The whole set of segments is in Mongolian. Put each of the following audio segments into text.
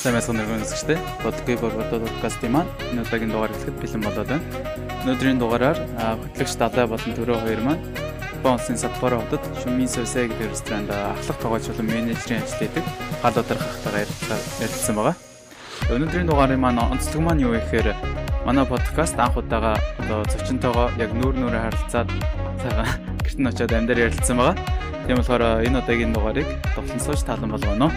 Сайн байцгаана уу үзэгчдээ. Подкей борбодод подкастын маань энэ удаагийн дугаар эхлэхэд бэлэн болоод байна. Өнөөдрийн дугаараар хөтлөгч Далай болон Төрөө хоёр маань Япон улсын Саппоро хотод Shumiso Sei гэдэг ресторанд ахлах тогоочлон менежерийн ажил хийдэг гал ударгахтайгаар ярилцсан байгаа. Өнөөдрийн дугаарын маань онцлог маань юу гэхээр манай подкаст анх удаага одоо зочинтойгоо яг нүүр нүрэ харилцаад сайхан гэрт нь очиод амьдаар ярилцсан байгаа. Тийм болохоор энэ удаагийн дугаарыг тоглон сууж таалан болгоно.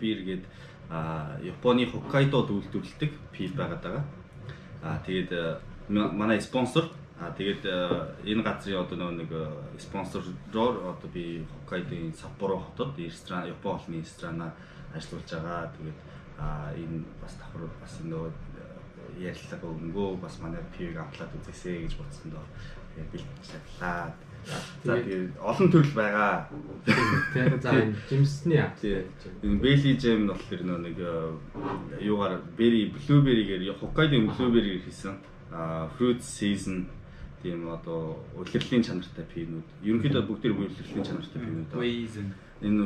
Beer гээд Японы Хоккайдод үйлдвэрлэдэг пив байгаад байгаа. Аа тэгээд манай спонсор Аа тэгээд энэ газрын одоо нэг спонсороор одоо би Хоккайдогийн Саппоро хотод ресторан Япон холны ресторана ажиллуулж байгаа. Тэгээд энэ бас давхар бас нөгөө ярилцлага өнгөө бас манай пиг амтлаад үзээсэй гэж бодсон доо. Тэгээд бэлтгэлээ. За тэгээд олон төрөл байгаа. Тэгээд за энэ жимсний аа. Энэ Бели Жем нь болохоор нэг юугаар бери блуберигээр Хоккайдогийн блуберигээр хийсэн fruit season тийм одоо улирлын чанартай пинүүд. Ерөнхийдөө бүгд тэр улирлын чанартай пинүүд. Энэ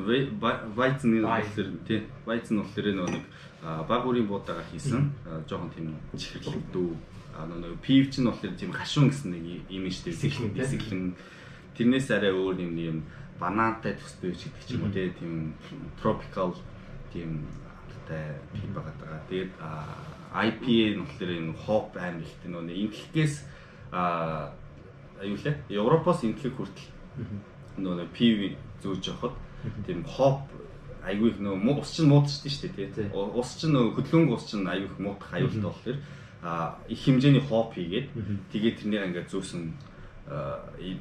Weizen болохоор тийм Weizen болохоор нэг баг үрийн буудаагаар хийсэн жоохон тийм чихэрлэг дүү нэг пив чинь болохоор тийм гашуун гэсэн нэг юм шүү дээ. Бисэглэн тэрнээс арай өөр юм юм банантай төстэй ч гэдэг ч юм уу тийм tropical тийм амттай пив байгаа. Даа. Тэгээд IPA нь болохоор энэ хоп аим ихтэй нөө ингликээс а аюу лээ? Европоос инглик хүртэл нөө пив зөөж явахад тийм хоп айгүй их нөө ус чинь муудаж шүү дээ тий. Ус чинь нөө хөдөлгөөнг ус чинь айгүй их муудах аюултай болохоор их хэмжээний хоп хийгээд тэгээд тэрнийг ингээд зөөсөн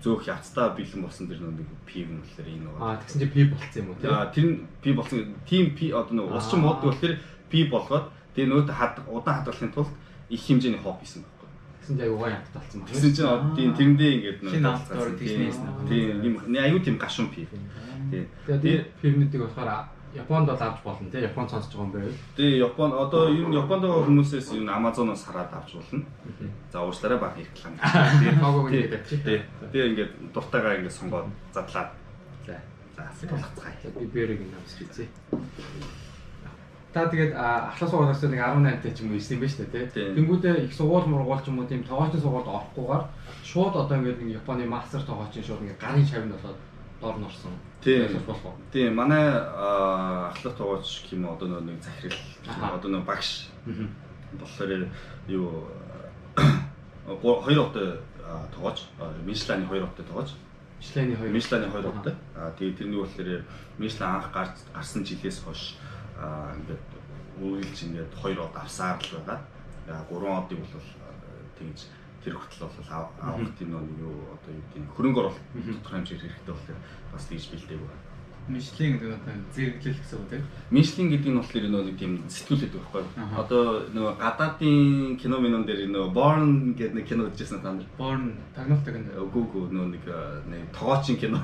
зөөх явцдаа бэлэн болсон тэр нэг пив нь болохоор энэ байгаа. Аа тэгсэн чинь пив болцсон юм уу тийм. Тэр нь пив болсон. Тим пив одоо нэг ус чинь мууддаг болохоор пив болгоод тэгээ нөөд хад удаан хадгалахын тулд их хэмжээний хоп хийсэн байна. Тэгсэн чинь аюугаа ядт талцсан байна. Тэгсэн чинь тийм тэрэндээ ингээд нөө. Тийм юм аюу тийм гашуун пив. Тийм. Тэгээд пивнүүдийг болохоор Японд бол авч болно тий Японд сонсож байгаа юм байв. Тий Японд одоо энэ Японд байгаа хүмүүсээс энэ Amazon-оос хараад авч болно. За уучлаарай баг реклам. Тий логог ингээд тий. Тэгээ ингээд дуртайгаа ингээд сонгоод задлаад. За. За тулгацгаая. Би бэрэг юм авч хийцээ. Та тэгээд ахлах сургуулиас нэг 18 тай ч юм уу ирсэн юм байна шүү дээ тий. Тэнгүүдээ их сургууль мургуул ч юм уу тийм тоогоочны сургуульд орохгүйгээр шууд одоо ингээд нэг Японы мастер тоогооч шууд ингээд гарын чавьнд болоод доор нь орсон. Тийм. Тийм. Манай ахлах тоогооч юм одоо нэг захирал одоо нэг багш болохоор юу хоёр удаа тоогооч Мишланы хоёр удаа тоогооч Мишланы хоёр Мишланы хоёр удаа. Аа тэгээд тэрний болохоор Мишлан анх гарсан жилээс хойш ингээд үргэлж ингээд хоёр од авсаар л байгаа. Яа гурван одыг бол тэгж тэр хүртэл бол авах тийм нэг юу одоо юу гэдэг хөрөнгө оруулалт тодорхой хэмжээр хэрэгтэй болохоор бас тэгж бэлдээг байна. Мишлин гэдэг одоо зэрэглэл гэсэн үг тийм. Мишлин гэдэг нь болохоор нөгөө тийм сэтгүүлээд байхгүй. Одоо нөгөө гадаадын кино минон дээр нөгөө Born гэдэг нэг кино үзчихсэн та нар. Born тагнуулдаг энэ. Үгүй үгүй нөгөө нэг нэг тогоочин кино.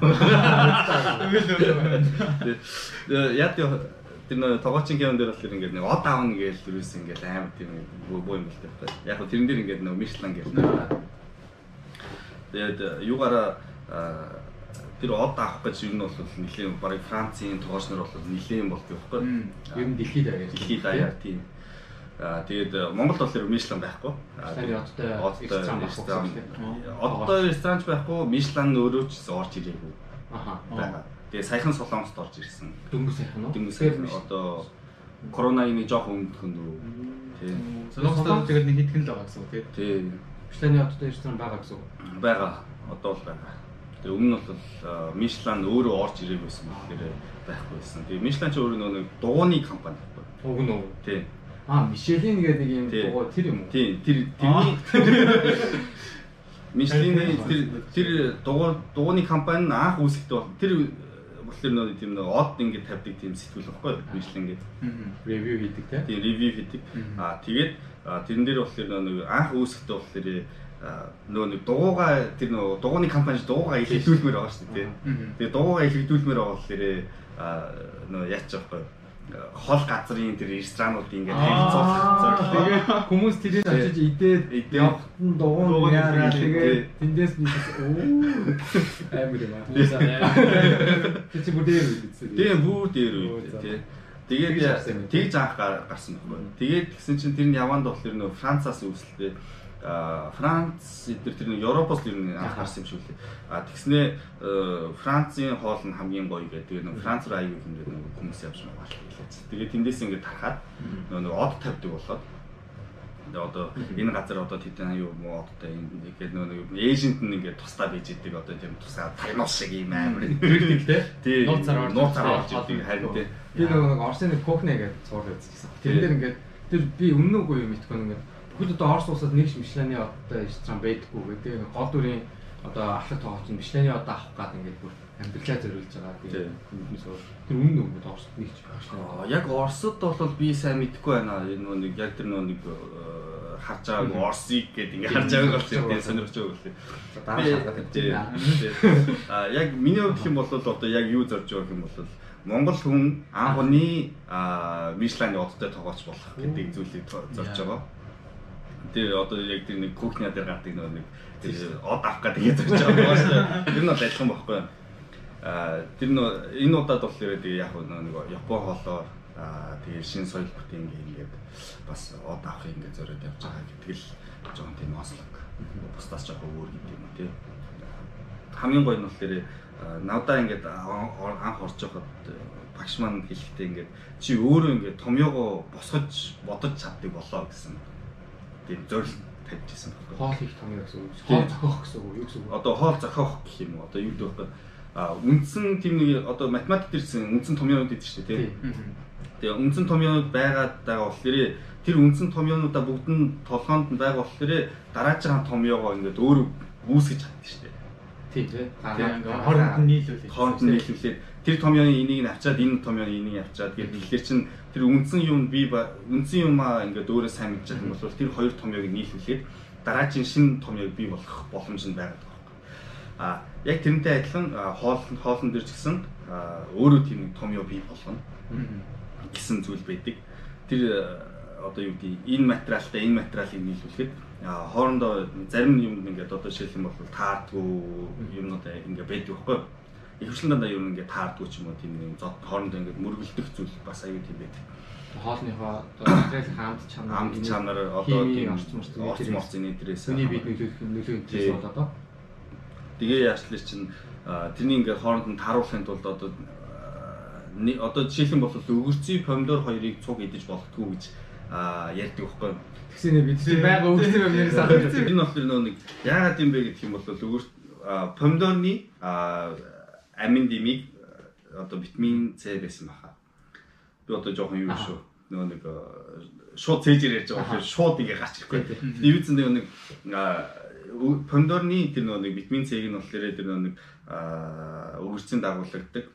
Яг тэр нөө тогоочин кинон дээр болохоор ингээд нэг од аавн гээл юусэн ингээд амар тийм бөө юм болтой байна. Яг нь тэрэн дээр ингээд нэг Мишлан гээл. Тэгээд юугаараа тэр од авах гэж нь бол нэлийн барыг Францын тогоочнор бол нэлийн болт явахгүй. Ер нь дэлхийд аяар. Дэлхийд аяар тийм. Аа тэгээд Монголд болохоор Мишлан байхгүй. Одтой одтой одтой ресторанч байхгүй. Мишлан өөрөө ч орж ирээгүй. Аха. Тэгээ саяхан Солонгост орж ирсэн. Дөнгөж саяхан уу? Дөнгөж саяхан одоо коронавигийн нэг жоох өмнөх нь үү. Тий. Солонгост тэгээд нэг хитгэн л байгаа гэсэн үг тий. Тий. Мишланы одтой ресторан байгаа гэсэн үг. Байгаа. Одоо л байгаа. Тэгээ өмнө нь бол Мишлан өөрөө орж ирээгүйсэн болохоор байхгүйсэн. Тэгээ Мишлан ч өөрөө нэг дугууны компани байхгүй. Уг нь уу? Тий. Аа, Мишелин гэдэг нэг юм дугуй тэр юм уу? Тий, тэр тэрний Мишлений тэр тэр дугуй дугууны компани анх үүсэхдээ бол тэр болохоор нөө тийм нөө од ингэ тавьдаг тийм сэтгүүл баггүй Мишлен гэдэг. Ревю хийдэг те. Тийм ревю хийдэг. Аа тэгээд тэрэн дээр болохоор нөө анх үүсэхдээ болохоор нөө нэг дугуугаа тэр нөө дугууны компани дугуугаа илэрдүүлмээр байгаа шүү дээ. Тэгээд дугуугаа илэрдүүлмээр байгаа болохоор нөө яач байхгүй хол газрын тэр ресторанууд ингээд харилцуулах Тэгээд хүмүүс тэрийг очиж идээд явахт нь дугуун яараа тэгээд тэндээс нийс оо амар юм аа. Тэр чи бүр дээр үйдсэн. Тэгээ бүр дээр үйдсэн тий. Тэгээд тэгж анх гарсан байхгүй. Тэгээд тэгсэн чинь тэр нь яванд болохоор нөө Францаас үүсэлтэй Франц эдгээр тэр нэг Европоос ер нь анх гарсан юм шиг лээ. А тэгснээ Францын хоол нь хамгийн гоё гэдэг. Тэгээ нэг Франц руу аягүй хэмжээд нэг хүмүүс явж байгаа л. Тэгээ тэндээс ингээд тарахад нэг од тавьдаг болоод Тэгээ одоо энэ газар одоо тэдэн аюу муу одтой ингээд нөгөө эйжент нь ингээд тусдаа бийж идэг одоо тийм тусаа тагнуус шиг юм амар хэрэгтэй тий нууцаар нууцаар орж идэг харин тий би нөгөө Орсын нэг кухне гэдэг зур үзчихсэн. Тэрэн дээр ингээд тэр би өмнө үгүй юм итгэв ингээд Бүхэл одоо Орос улсад нэг ч Мишлений одтой ресторан байдаггүй гэдэг. Гол дүрийн одоо ахлах тоогч нь Мишлений одоо авах гад ингээд бүр амьдралаа зориулж байгаа. Тэгээд тэр өмнө өмнөд Оросд нэг ч Мишлений. Яг Оросд бол би сайн мэдэхгүй байна. Энэ нөө нэг яг тэр нөө нэг э, харж байгааг Орсыг гэдэг ингээд харж байгааг бол тийм сонирхож байгаа үлээ. Дараа шалгаад А яг миний хувьд хэм бол одоо яг юу зорж байгаа юм бол Монгол хүн анхны Мишлений одтой тоглож болох гэдэг зүйлийг зорж байгаа тэр одоо яг тэр нэг кухня дээр гардаг нэг тэр од авах гэдэг шүү дээ. Тэр нь бол адилхан байхгүй. Аа тэр нөө энэ удаад болохоор тэгээ яг нэг Япон хоолоор аа тэгээ шин соёл бүтээн ингээд бас од авах ингээд зориод явж байгаа гэдэг л жоон тийм ослог. Бусдаас жоохон өөр гэдэг юм тий. Хамгийн гоё нь болохоор навдаа ингээд анх орж байхад багш маань хэлэхдээ ингээд чи өөрөө ингээд томьёогоо босгож бодож чаддаг болоо гэсэн тийм зорилт тавьж ирсэн байна. Хоол их том гэсэн үг. Хоол зохиох гэсэн үг юу гэсэн үг. Одоо хоол зохиох гэх юм уу? Одоо юу гэдэг вэ? А үндсэн тийм нэг одоо математик дэрсэн үндсэн томьёонууд гэдэг чинь тийм. Тэгээ үндсэн томьёонууд байгаад байгаа болохоор тэр үндсэн томьёонуудаа бүгд нь толгоонд нь байгаа болохоор дараагийн томьёогоо ингээд өөрөө үүсгэж чаддаг шүү дээ. Тийм тийм. Хооронд нь нийлүүлээд. Хооронд нь нийлүүлээд тэр томьёоны энийг нь авчаад энэ томьёоны энийг авчаад гэдэг тэгэхээр чинь тэр үндсэн юм би үндсэн юмаа ингээд өөрөө сайн мэдчих юм бол тэр хоёр томьёог нийлүүлээд дараагийн шинэ томьёог бий болох боломж нь байгаа юм. А яг тэрнтэй адилхан хоол хоолн дээр ч гэсэн өөрөө тийм томьёо бий болгоно гэсэн зүйл байдаг. Тэр одоо юу гэдэг энэ материалтай энэ материалыг нийлүүлэхэд хоорондоо зарим юм ингээд одоо жишээлх юм бол таардгүй юмнууд ингээд байдаг байхгүй ихэвчлэн дандаа юу нэг таардгүй ч юм уу тийм нэг зод хоорондоо ингээд мөргөлдөх зүйл бас аюу тийм байдаг. Хоолныхоо материал хамт чанар хамт чанар одоо тийм орчин орчин орчин нэтрээс хүний бид нөлөөлөх нөлөө интерес бол одоо тэгээ яачлаа чинь тэрний ингээд хооронд нь тааруулахын тулд одоо одоо жишээлхэн бол өгөрцөй помидор хоёрыг цуг идэж болохгүй гэж ярьдаг байхгүй. Тэгсээ бид тийм байга яг санаад байна. Энэ болохоор нэг яагаад юм бэ гэх юм бол өгөрт помидорны амин димиг одоо витамин С байсан баха. Би одоо жоохон юу шүү. Нөгөө нэг шууд цээжээр ярьж байгаа болохоор шууд ингэ гарч ирэхгүй. Юу ч нэг помидорны тэр нөгөө нэг витамин С-ийг нь болохоор тэр нөгөө нэг өгөрцөнд дагуулдаг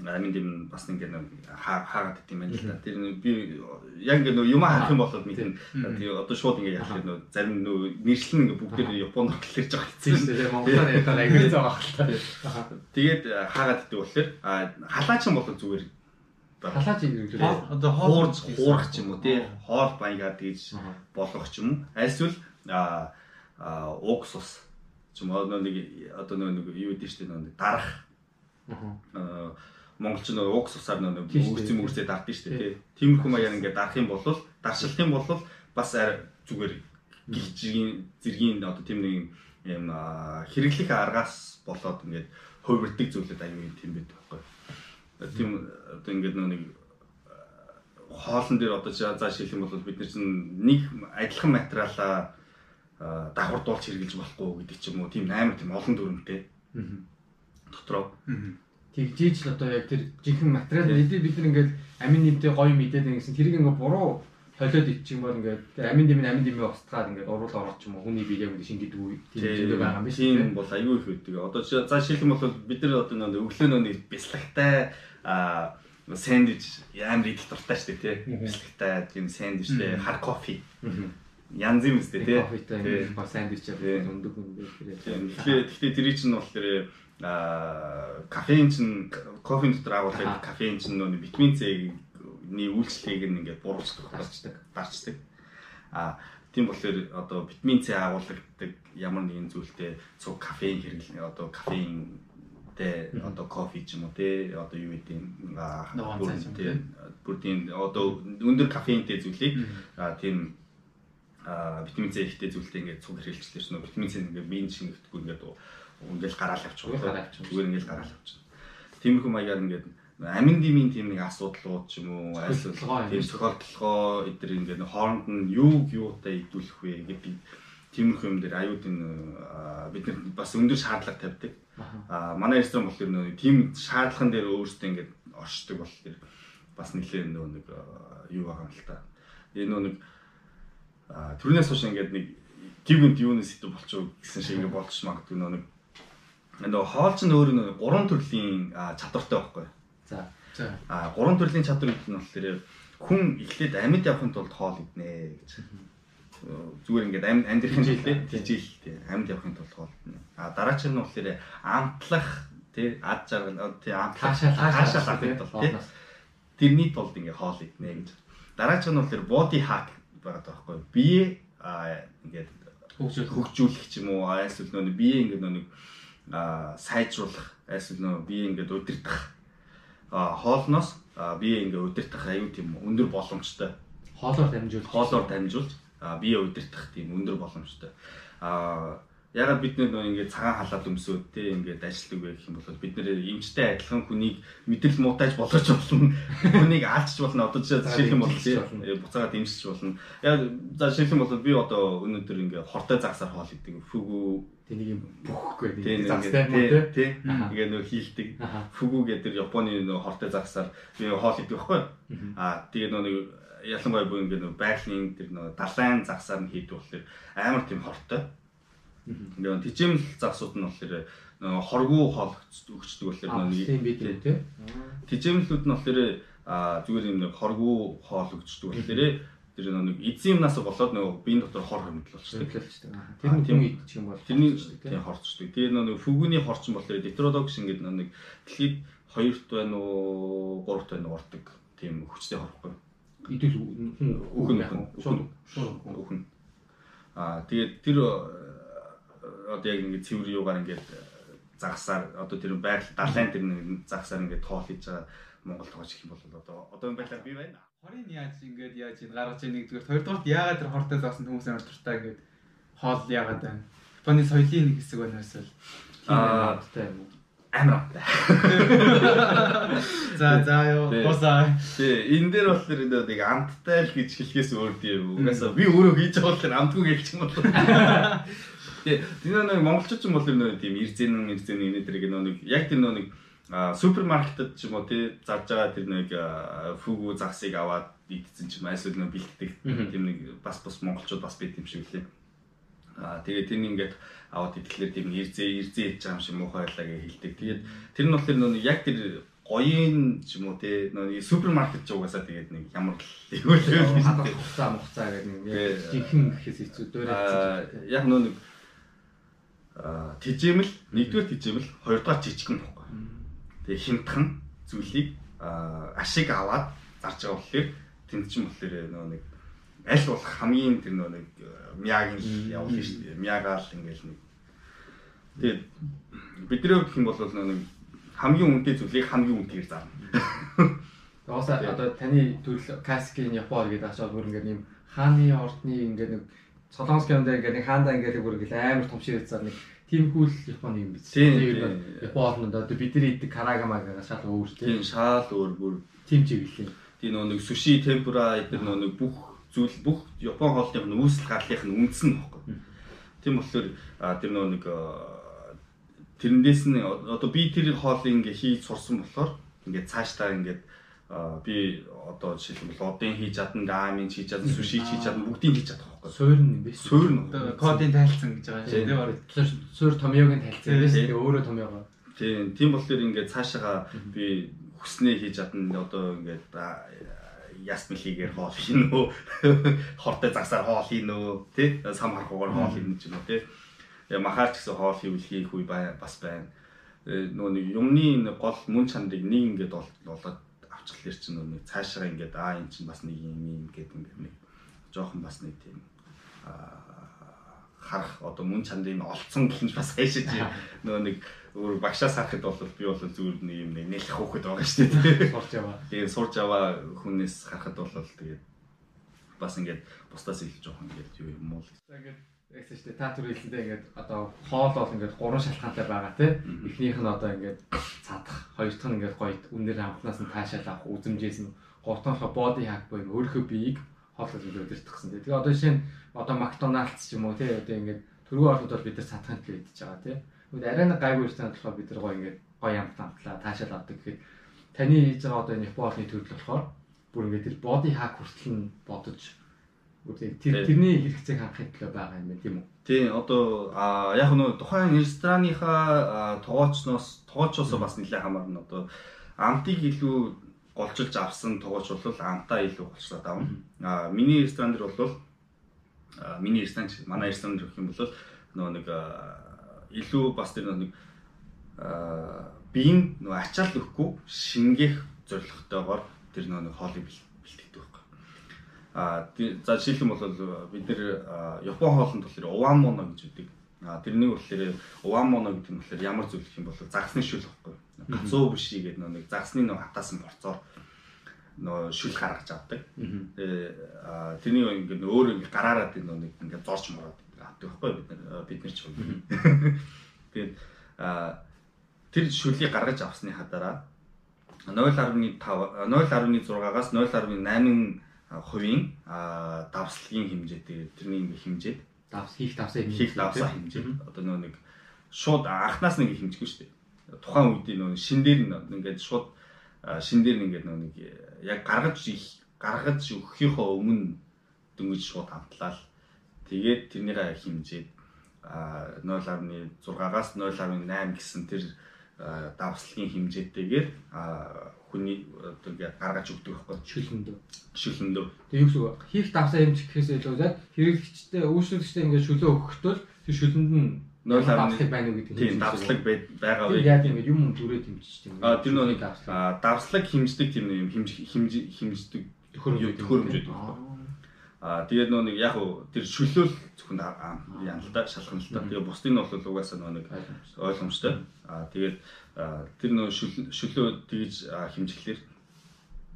амин дэм бас ингэ хаагаад идэм байна л да. Тэр би яг ингэ юм харах юм болоод мэдэн. Тэгээ одоо шууд ингэ яах вэ? Зарим нөө нэршлэн ингэ бүгд Японд орлож байгаа хэвчээ. Тийм Монголоор яриад аягүй заа багтал. Тэгээд хаагаад идэг болохоор халаач юм бол зүгээр халаач юм үү? Одоо хоорж хуурах ч юм уу тий. Хоол баягаа тэгж болгох ч юм уу. Альсвал а уксус ч юм уу нэг одоо нэг юу гэдэг чинь нэг дарах. Аа монголч нөгөө уугс усаар нөгөө үүрцэн үүрцээ дардсан шүү дээ тий. Тиймэрхүү маягаар ингээд дарах юм бол даршилт юм бол бас зүгээр гэлжгийн зэргийн одоо тийм нэг юм хэрэглэх аргаас болоод ингээд хувирдаг зүйлүүд аюул тийм байдаг байхгүй. Тийм одоо ингээд нэг хоолн дээр одоо зааш хэлэх юм бол бид нар чинь нэг адилхан материалаа дагвардуулж хэрэглэж болохгүй гэдэг ч юм уу. Тийм амар тийм олон дүрмтэй. Дотроо тэгжээж л одоо яг тэр жинхэнэ материал мэдээ бид нар ингээд амин нэмтэй гоё мэдээд ингэсэн тэрийг ингээд буруу холиод бол ингээд амин дэм амин дэмээ устгаад ингээд уруул ороод ч юм уу. Хүний бие яг ингэ шингэдэг үе тийм байгаа юм биш тийм бол аюул их үүдэг. Одоо за шилхэн бол бид нар одоо нэг өглөө нэг бяслагтай а сэндвич амар идэл дуртай шүү дээ тий. Бяслагтай тийм сэндвичтэй хар кофе янз юм өстэй тий. Кофетай ба сэндвич өндөг өндөг тэр. Тэгэхээр гэхдээ тэр чинь болохоор а кофеин чинь кофеин дотор агуулдаг кофеин чинь нөө витамин С витаминны үйлчлэгийг нь ингээд буруучдаг, дарчдаг, дарчдаг. А тийм болохоор одоо витамин С агуулдаг ямар нэгэн зүйлтэй цуг кофеин хэрэглэн одоо кофеин тэ одоо кофе ч юм уу тэ одоо юу гэдэг юм бүрдийн одоо өндөр кофеинтэй зүйлийг тийм витамин С ихтэй зүйлтэй ингээд цуг хэрэглэжлээ. Чинь витамин С ингээд биеийн шингэтгэхгүй ингээд ингээд гараал авчихсан зүгээр ингээд гараал авчихсан тиймэрхүү маягаар ингээд амин димийн тийм нэг асуудлууд ч юм уу эсвэл тийм тохиолдлогоо эдгээр ингээд хооронд нь юу юутай идүүлэх вэ гэдэг тиймэрхүү юм дээр аюул энэ бид нар бас өндөр шаардлага тавьдаг. Аа манай ресторан болохоор нөө тийм шаардлаган дээр өөрсдөө ингээд оршдог болохоор бас нэлээд нөө нэг юу байгаа юм л та. Энэ нөө нэг түрнээс хойш ингээд нэг гівэнт юунес хэдэг болчих гэсэн шиг ингээд болчих магадгүй нөө нэг нөө хоол чинь өөр нөө гурван төрлийн чадвартай байхгүй. За. А гурван төрлийн чадвар гэдэг нь болохоор хүн эхлээд амьд явахын тулд хоол иднэ гэж. Зүгээр ингээд амьд амьдрахын тулд тийжил тий амьд явахын тулд хоол иднэ. А дараач нь болохоор амтлах тий ад жаргал тий амтлах хаашаа тий тэрний тулд ингээд хоол иднэ гэж. Дараач нь болохоор body hack байгаа таахгүй. Бие ингээд хөгжүүлэх ч юм уу эсвэл нөө бие ингээд нэг сайжруулах эсвэл нөө бие ингээд удирдах хоолноос бие ингээ удирдах аюу тийм өндөр боломжтой. Хоолоор дамжуулж хоолоор дамжуулж бие удирдах тийм өндөр боломжтой. Аа ягаад бид нэр ингээ цагаан халаад өмсөөд те ингээд ажилтдаг байх юм бол бид нэр эмчтэй адилхан хүнийг мэдрэл муутайж болгож болно. Хүнийг аалчж болно. Одоо жишээлх юм бол те буцаагаад эмчж болно. Яг за жишээлх юм бол би одоо өнөөдөр ингээ хортой загсаар хоол идэг. Фүгүү Тэнийг юм бүхэхгүй тийм загстай юм уу тий. Ингээ нөө хийлдэг. Фүгүү гэдэг Японы нөө хортой загсаар би хоол идэг байхгүй. Аа тэгээ нөө нэг ялангуяа бүр ингээ нөө байгалийн тэр нөө далайн загсаар нь хийдэг болохоор амар тийм хортой. Ингээ тижимл загсууд нь болохоор нөө хоргуу хоол өгчдөг болохоор нөө тийм бид тий. Тижимлүүд нь болохоор зүгээр юм нэг хоргуу хоол өгчдөг болохоор тэр нэг эзэн юмнаас болоод нөгөө биеийн дотор хор хэмтэл болчихдог. Тэр нь тийм идчих юм бол тэрний тийм хорцдог. Тэгээ нөгөө фүгүний хорчин болохоор детродокс ингээд нэг дэлхийд хоёрт байна уу, гуравт байна уу ордог тийм хүчтэй хорхгүй. Идэл үхэн шууд шууд үхэн. Аа тэгээд тэр одоо яг ингээд цэвэр юугаар ингээд загсаар одоо тэр байгаль далайн тэр нэг загсаар ингээд тоол хийж байгаа Монгол тоож их юм бол одоо одоо юм байдлаар би байна. Хорийн яаж ингэж яаж ин гаргаж ийн нэгдүгээр хоёрдугаар яагаад тэр хортой заасан хүмүүс амар туртаа ингэж хоол яагаад байна. Японы соёлын нэг хэсэг байна эсвэл аа уу? Амар амтай. За за ёо тусаа. Тий энэ дээр болохоор нэг амттай л гэж хэлхээс өөр тийм угаасаа би өөрөө хийж байгаа болохоор амтгүй гэлчих юм бол. Тий тэр нэг монголчууд ч юм бол нөө тийм ирзэн ирзэн энэ дэрэг нэг яг тэр нөө нэг супермаркетад ч юм уу тий зарж байгаа тэр нэг фүгүү загсыг аваад идсэн ч юм эсвэл нэг бэлтдэг тийм нэг бас бас монголчууд бас бид юм шиг лээ. Аа тэгээд тэр нь ингээд аваад идэхлээр тийм ирзээ ирзээ хийж байгаа юм шиг муухай байлаа гэж хэлдэг. Тэгээд тэр нь болохоор нөө яг тэр гоёын ч юм уу тий нөө супермаркет ч угаасаа тэгээд нэг ямар л ивэлээ хуцаа мухцаа гэдэг нэг жинхэнэ гэхээс хэцүү дөөрэй. Яг нөө нэг тижэмэл нэгдүгээр тижэмэл хоёрдугаар жижигэн бохгүй Тэгээ хямдхан зүйлийг ашиг аваад зарж байгаа болохоор тэнд чинь болохоор нөө нэг аль болох хамгийн тэр нөө нэг мяаг нь явуулна шүү дээ. Мяагаал ингээл нэг. Тэгээд бидний гэх юм бол нэг хамгийн үнэтэй зүйлийг хамгийн үнэтэйгээр зарна. Тоосоо одоо таны төрөл Каскийн Япон гэдэг ашаа бүр ингээд юм хааны ордны ингээд нэг Солонгос гэмдээ ингээд нэг хаандаа ингээд бүр ингээд амар том шиг цаар нэг Тиймгүй л Японы юм биз. Тийм. Японд одоо бидний иддэг карагамагаас шал өөр тийм. Шал өөр бүр тийм чиглэлийн. Тийм нөө нэг суши, темпура эдгээр нөө нэг бүх зүйл бүх Япон хоолны үүсэл гарлынх нь үндсэн баггүй. Тийм болохоор тэр нөө нэг тэрнээс нь одоо би тэр хоолыг ингээ хийж сурсан болохоор ингээ цаашдаа ингээ би одоо жишээлбэл одын хийж чадна, гаамын хийж чадна, суши хийж чадна, бүгдийг хийж чадах байхгүй. Суур нь юм биш. Суур нь. Кодын тайлцсан гэж байгаа шүү дээ. Суур томьёогийн тайлцсан биш. Тэгээ өөрөө томьёогоо. Тийм, тийм болохоор ингээд цаашаага би хүснээ хийж чадна. Одоо ингээд ясмал хийгээр хоол хийн үү? Хортой загсаар хоол хийн үү? Тэ? Сам хархуугаар хоол хийн ч юм уу, тэ? Махаарч гэсэн хоол хийвэл хийх үе бас байна. Нөгөө нэг юмны гол мөн чанарыг нэг ингээд болоод авчихлаар чинь нэг цаашаа ингээд аа эн чинь бас нэг юм юм гэдэг ингээд нэг жоохон бас нэг тийм харах одоо мөн чандын олцсон гэх нь бас хайшиж нөгөө нэг өөр багшаас харахад бол би бол зүгээр нэг юм нэлэх хөөхд байгаа шүү дээ. Сурж яваа. Тэгээ сурж яваа хүнээс харахад бол тэгээд бас ингээд бусдаас их жоохон ингээд юу юм уу. Тэгээд Тэгсэн чинь та түр хэлсэндээ ингээд одоо хоол бол ингээд гурван шалтгаантай байгаа тий. Эхнийх нь одоо ингээд цадах, хоёр дахь нь ингээд гоё үнээр хамтнаас нь таашаал авах, үзэмжээс нь гурав дахь нь body hack буюу өөрийнхөө биеийг хоолой зүйл өдөртгсөн тий. Тэгээ одоо жишээ нь одоо McDonald's ч юм уу тий одоо ингээд төргөө орлууд бол бид нар цадахын төлөө идэж байгаа тий. Тэгвэл арай нэг гайгүй үстэй болохоор бид нар гоё ингээд гоё амт амтлаа таашаал авдаг гэхэд таны хийж байгаа одоо Японы төрөл болохоор бүр ингээд тэр body hack хүртэл нь бодож Тэр тэрний хэрэгцээг хангахын төлөө байгаа юм байна тийм үү? Тийм одоо яг нөө тухайн рестораныхаа тоогоочноос тоогоочоос бас нэлээд хамаарна одоо амтыг илүү голчилж авсан тоогооч бол амтаа илүү голчлаад авна. А миний ресторан дээр бол миний ресторан манай ресторан гэх юм бол нөгөө нэг илүү бас тэр нэг биеийн нөгөө ачаал өгөхгүй шингээх зорилготойгоор тэр нөгөө хоолыг бэлтгэдэг А за жишээлбэл бол бид нэр Япон хоолнд болохоор увамоно гэж үүдэг. А тэрний болохоор увамоно гэдэг нь болохоор ямар гэх юм бол загсны шүл гэхгүй. Гацуу биший гэдэг нэг загсны нэг хатаасан борцоор нөө шүл гаргаж авдаг. Тэрний ингээд өөр ингээд гараараад нэг ингээд зорж мороод авдаг байхгүй бид нар бид нар ч юм. Тэгээд тэр шүлийг гаргаж авсны хадараа 0.5 0.6-аас 0.8 хувийн давслагын хэмжээтэй тэрний хэмжээд давс хийх давсаа хийх давсаа хэмжээ. Одоо нөгөө нэг шууд анхнаас нэг хэмжихгүй шүү дээ. Тухайн үед нөгөө шин дээр ингээд шууд шин дээр ингээд нөгөө нэг яг гаргаж гаргаж өгөхийнхөө өмнө дөнгөж шууд хамтлаа л тэгээд тэрнийгээ хэмжээд 0.6-аас 0.8 гэсэн тэр давслагын хэмжээтэйгээр хүний одоо ингээд гаргаж өгдөг байхгүй. Шүлэндөө тэг юу гэсэн хийх давсаа хэмжих гэхээс илүү яг хэрэглэгчтэй үйлчлэгчтэй ингээд шүлөө өгөхдөө тэр шүлэнд нь нойл давслаг байна уу гэдэг тийм давслаг байгаа вэ? яг ингээд юм дүрээ хэмжиж тийм а тэр нэг давслаг хэмждэг тийм юм хэмж хэмж хэмждэг төхөөрөмж төхөөрөмж гэдэг байхгүй А тэгээд нөө нэг яг уу тэр шөлөөл зөвхөн яана л да шалхан л да. Тэгээд бусдын нь бол угаасаа нөө нэг ойлгомжтой. А тэгээд тэр нөө шөлөө тэгж хэмжиглэр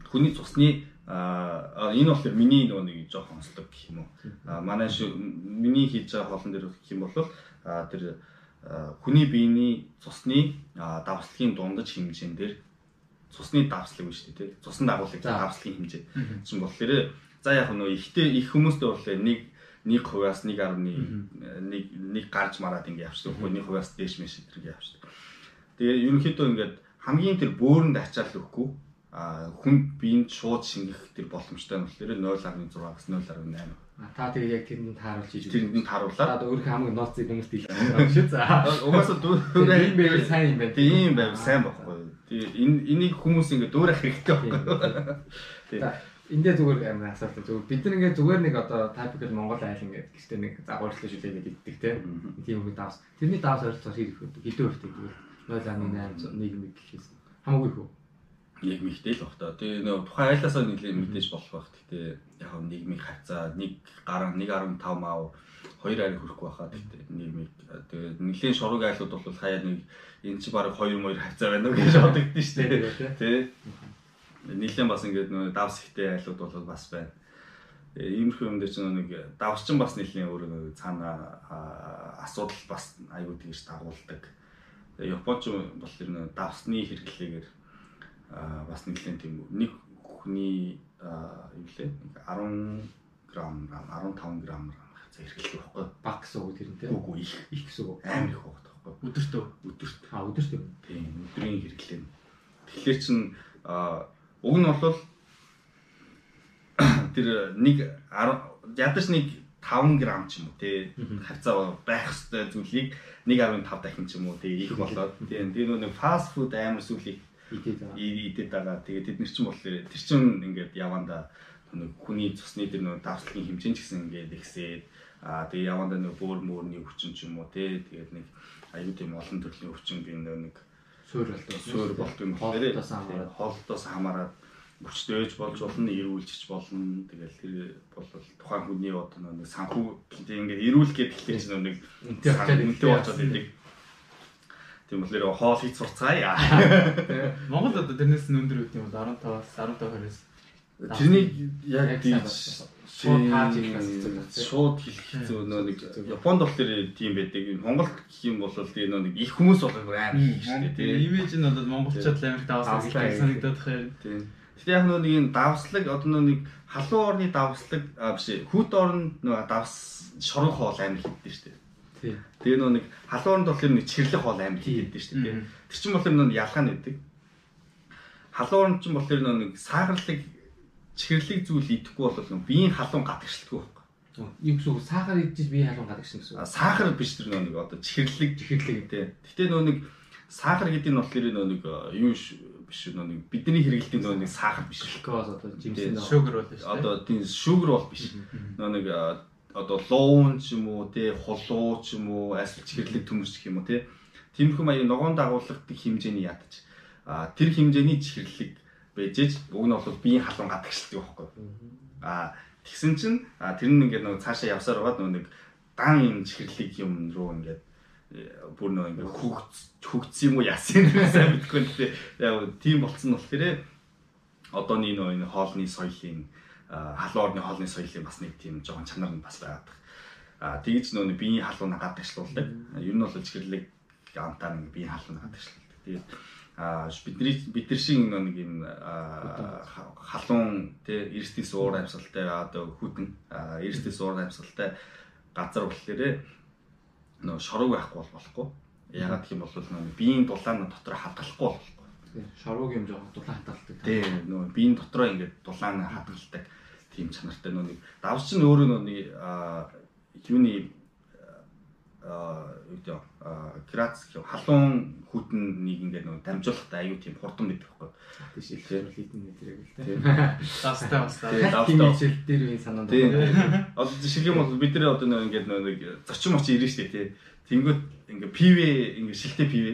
хүний цусны а энэ болохоор миний нөгөө нэг жоохон онцлог гэх юм уу. А манай миний хийж байгаа хоолн дээр гэх юм бол тэр хүний биений цусны давслагын дундаж хэмжээн дээр цусны давслаг биш те. Цусны дагуулыг давслагын хэмжээ. Чинь болохоор За яг нөө ихтэй их хүмүүстэй бол нэг нэг хувиас 1.1 нэг нэг гарч мараад ингэ явчихдаг. Нэг хувиас дээш мэш зэрэг явчихдаг. Тэгээ ерөнхийдөө ингээд хамгийн тэр бөөрөнд ачаал өгөхгүй а хүн биенд шууд шингэх тэр боломжтой нь болохоор 0.6-аас 0.8. А та тэгээ яг тэрэнд тааруулж хийж тэрэнд тааруулаад одоо өөрөө хамгийн ноцыг хүмүүст хэлсэн шүү. За. Угаасаа дүүрээ ийм байвал сайн юм байна. Тийм байвал сайн байхгүй. Тэгээ энэ энийг хүмүүс ингээд дүүрэх хэрэгтэй байхгүй. Тийм эндээ зүгээр амар асуулт зүгээр. Бид нар ингээд зүгээр нэг одоо typical Монгол айл ингээд гэртээ нэг загварлаа шүлээгээд иддэг те. Тийм үг давс. Тэрний давс ойролцоо хийх хөдөө хэдэн хүртэл тэгвэл 0.8 нийгэм гэхээс хамаагүй хөө яг мэдтэй л бах та. Тэгээ нөө тухайн айлаасаа нэлээд мэдээж болох бах. Гэтэ яг нь нийгмийн хавцаа 1 гаруй 1.5 мав 2 арай хүрэхгүй байхаа. Гэтэ нийгмийг тэгээ нэлийн шурууг айлууд бол хаяа нэг энэ чи баг 2 2 хавцаа байна уу гэж бодогдсон шүү дээ. Тэ нэлээд бас ингээд нөө давс ихтэй айлууд бол бас байна. Иймэрхүү юм дээр чинь нэг давсчин бас нэлийн өөр цаана асуудал бас аюул тэгж дагуулдаг. Японч бол тэр нөө давсны хэрэглээгээр бас нэлийн тийм нэг хүний юу лээ? 10 грамм 15 грамм хацаа хэрэглэх байхгүй. Баг гэсэн үг тэр нь тийм? Үгүй их их гэсэн үг. Амар их байгаа байхгүй. Өдөртөө. Өдөрт. А өдөртөө тийм өдрийн хэрэглээ тэгэхээр чин Уг нь бол тэр нэг ядаж нэг 5 г ч юм уу тий. Хавцаа байх хэвээр зүйлийг 1.5 дахин ч юм уу тий их болоод. тий тэр нэг фаст фуд амар сүлийг идээд байгаа. Тэгээ тэд нар ч юм болохоор тэр чин ингээд яванда нэг хүний цусны тэр нэг давслагын хэмжээ ч гэсэн ингээд ихсээд аа тэгээ яванда нэг бөөр мөөрний өвчин ч юм уу тий тэгээд нэг аюу тийм олон төрлийн өвчин би нэг суур болдог. Суур болдог юм хоолтоос хамаарат хоолтоос хамаарат хүчтэй ээж болж болно, эрүүлжиж болно. Тэгэл тэр бол тухайн хүний одоо нэг санхүү ингээд эрүүл гэдэг хэлээ чинь нэг үнэтэй болчиход идэг. Тийм болохоор хоол хийж сурцгаая. Монгол одоо тэрнээс нь өндөр үт юм бол 15-аас 15-20-оос Тэрнийг яг тийж шууд тааж хэлэх шууд хэлэх хэцүү нөө нэг Японд болохоор тийм байдаг. Монгол гэх юм бол тийм нөө нэг их хүмүүс бол амар их шүү дээ. Тийм имиж нь бол монголчууд амар давсан гэж санагдаад байна. Тийм. Гэтэ яг нөө нэг энэ давслаг одоо нөө нэг халуун орны давслаг а биш хүүт орнд нөө давс шорон хоол амар хийдэж шүү дээ. Тийм. Тэгээ нөө нэг халуун орнд болохоор нэг чирлэг хоол амар хийдэж шүү дээ. Тэр чинь болохоор нөө ялгаа нь өгдөг. Халуун орнд чинь болохоор нөө нэг сахарлаг чихэрлэг зүйл идэхгүй бол биеийн халуун гадагшилдаггүй байхгүй. Юу гэсэн үг сахар идэж биеийн халуун гадагшилна гэсэн үг. Сахар биш тэр нэг одоо чихэрлэг чихэрлэг гэдэг. Гэтэ нөө нэг сахар гэдэг нь болохоор нөө нэг юу биш нөө нэг бидний хэрэглэдэг нөө нэг сахар биш. Глюкоз одоо жимсэн шугар бол шүү дээ. Одоо тийм шугар бол биш. Нөө нэг одоо луун ч юм уу те хулуу ч юм уу асал чихэрлэг төмөрч гэх юм уу те. Тиймэрхүү маягийн ногоон дагуулгадаг хэмжээний ядаж. А тэр хэмжээний чихэрлэг бэжэж уг нь бол биеийн халуун гадагшилдаг байхгүй. Аа тэгсэн чинь тэр нь ингээд нөгөө цаашаа явсаар байгаад нөгөө нэг дан юм чихэрлэг юм руу ингээд э, бүр нөгөө ингээд хөгц хөгц юм уу яасан юм сайн мэдгүй нэ. Яг тийм болцсон нь болохоор одооний нөгөө энэ хоолны соёлын халуун орны хоолны соёлын бас нэг тийм жоохон чанар нь бас байгаад байна. Аа тэгж нөгөө биеийн халуун гадагшлуулдаг. Ер нь бол чихэрлэг амтаар биеийн халуун гадагшлуулдаг. Тэгээд бидний бид нар шиг нэг юм халуун тий эрсдээс уур амьсгалтай одоо хүтэн эрсдээс уур амьсгалтай газар болохоор нөө шорог байхгүй бол болохгүй. Ягаад гэх юм бол нөө биеийн дулаан дотор хадгалахгүй болохгүй. Шорог юм жоохон дулаан хадгалдаг. Тий нөө биеийн дотроо ингээд дулаан хадгалдаг тийм чанартай нөө нэг давс чинь өөрөө нөө нэг юуны юу гэдэг Грац халуун хүтэн нэг ингээд нэг дамжуулахтай аюу тийм хурдан байдаг байхгүй. Тийш хэлэхээр хитэн нэтрэг л тийм. Дастай бастай. Давтай хичээл дээр үе санаанд. Одоо жишээ юм бол бид нэр одоо нэг ингээд нэг зочин моч ирнэ штэ тий. Тэнгүүд ингээд ПВ ингээд шилтэй ПВ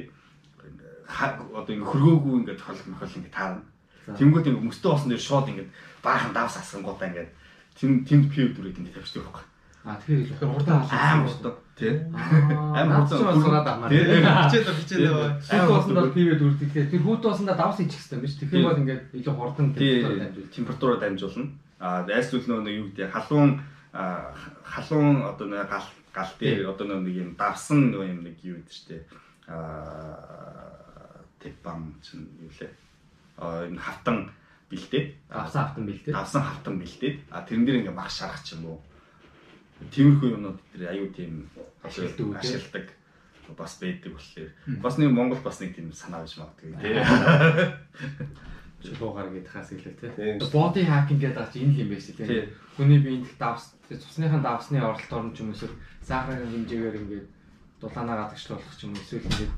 одоо ингээд хөргөөгүй ингээд тохиол мохол ингээд таарна. Тэнгүүд ингээд мөстөө болсон дээр шууд ингээд баахан давс асгангуудаа ингээд тэм тэнд ПВ дүрээд ингээд тавьчихдаг байхгүй. А тэгэхээр ихээр хурдан амар хурдан тий. Амар хурдан сураад амаар. Хичээлээ хичээлээ. Сүлд болсонд бол пивэд үрдэг. Тэр хүүт болсондоо давс хийчих хэрэгтэй биш. Тэгэхээр бол ингээд илүү хурдан температураар дамжуулна. Температураар дамжуулна. А айсвал нөө юу гэдэг халуун халуун одоо нэг гал гал дээр одоо нэг юм давсан нөө юм нэг юу гэдэг штэ. А тэпам чинь юу лээ. А энэ хавтан бэлдээд давсан хавтан бэлдээд давсан хавтан бэлдээд а тэрэн дээр ингээ мах шарах ч юм уу Тиймэрхүү юмнууд тэр аюу тийм ашигладаг бас байдаг болохоор бас нэг Монгол бас нэг тийм санаа биш магадгүй тий. Чулуугаар гэдхээс илүү тий. Body hacking гэдэг чинь энэ юм байна шүү тий. Хүний биеийн давс цусныхаа давсны оролтоор нь ч юм уу сахарын хэмжээгээр ингээд дулаанаа гадагшлуулах ч юм уу эсвэл ингээд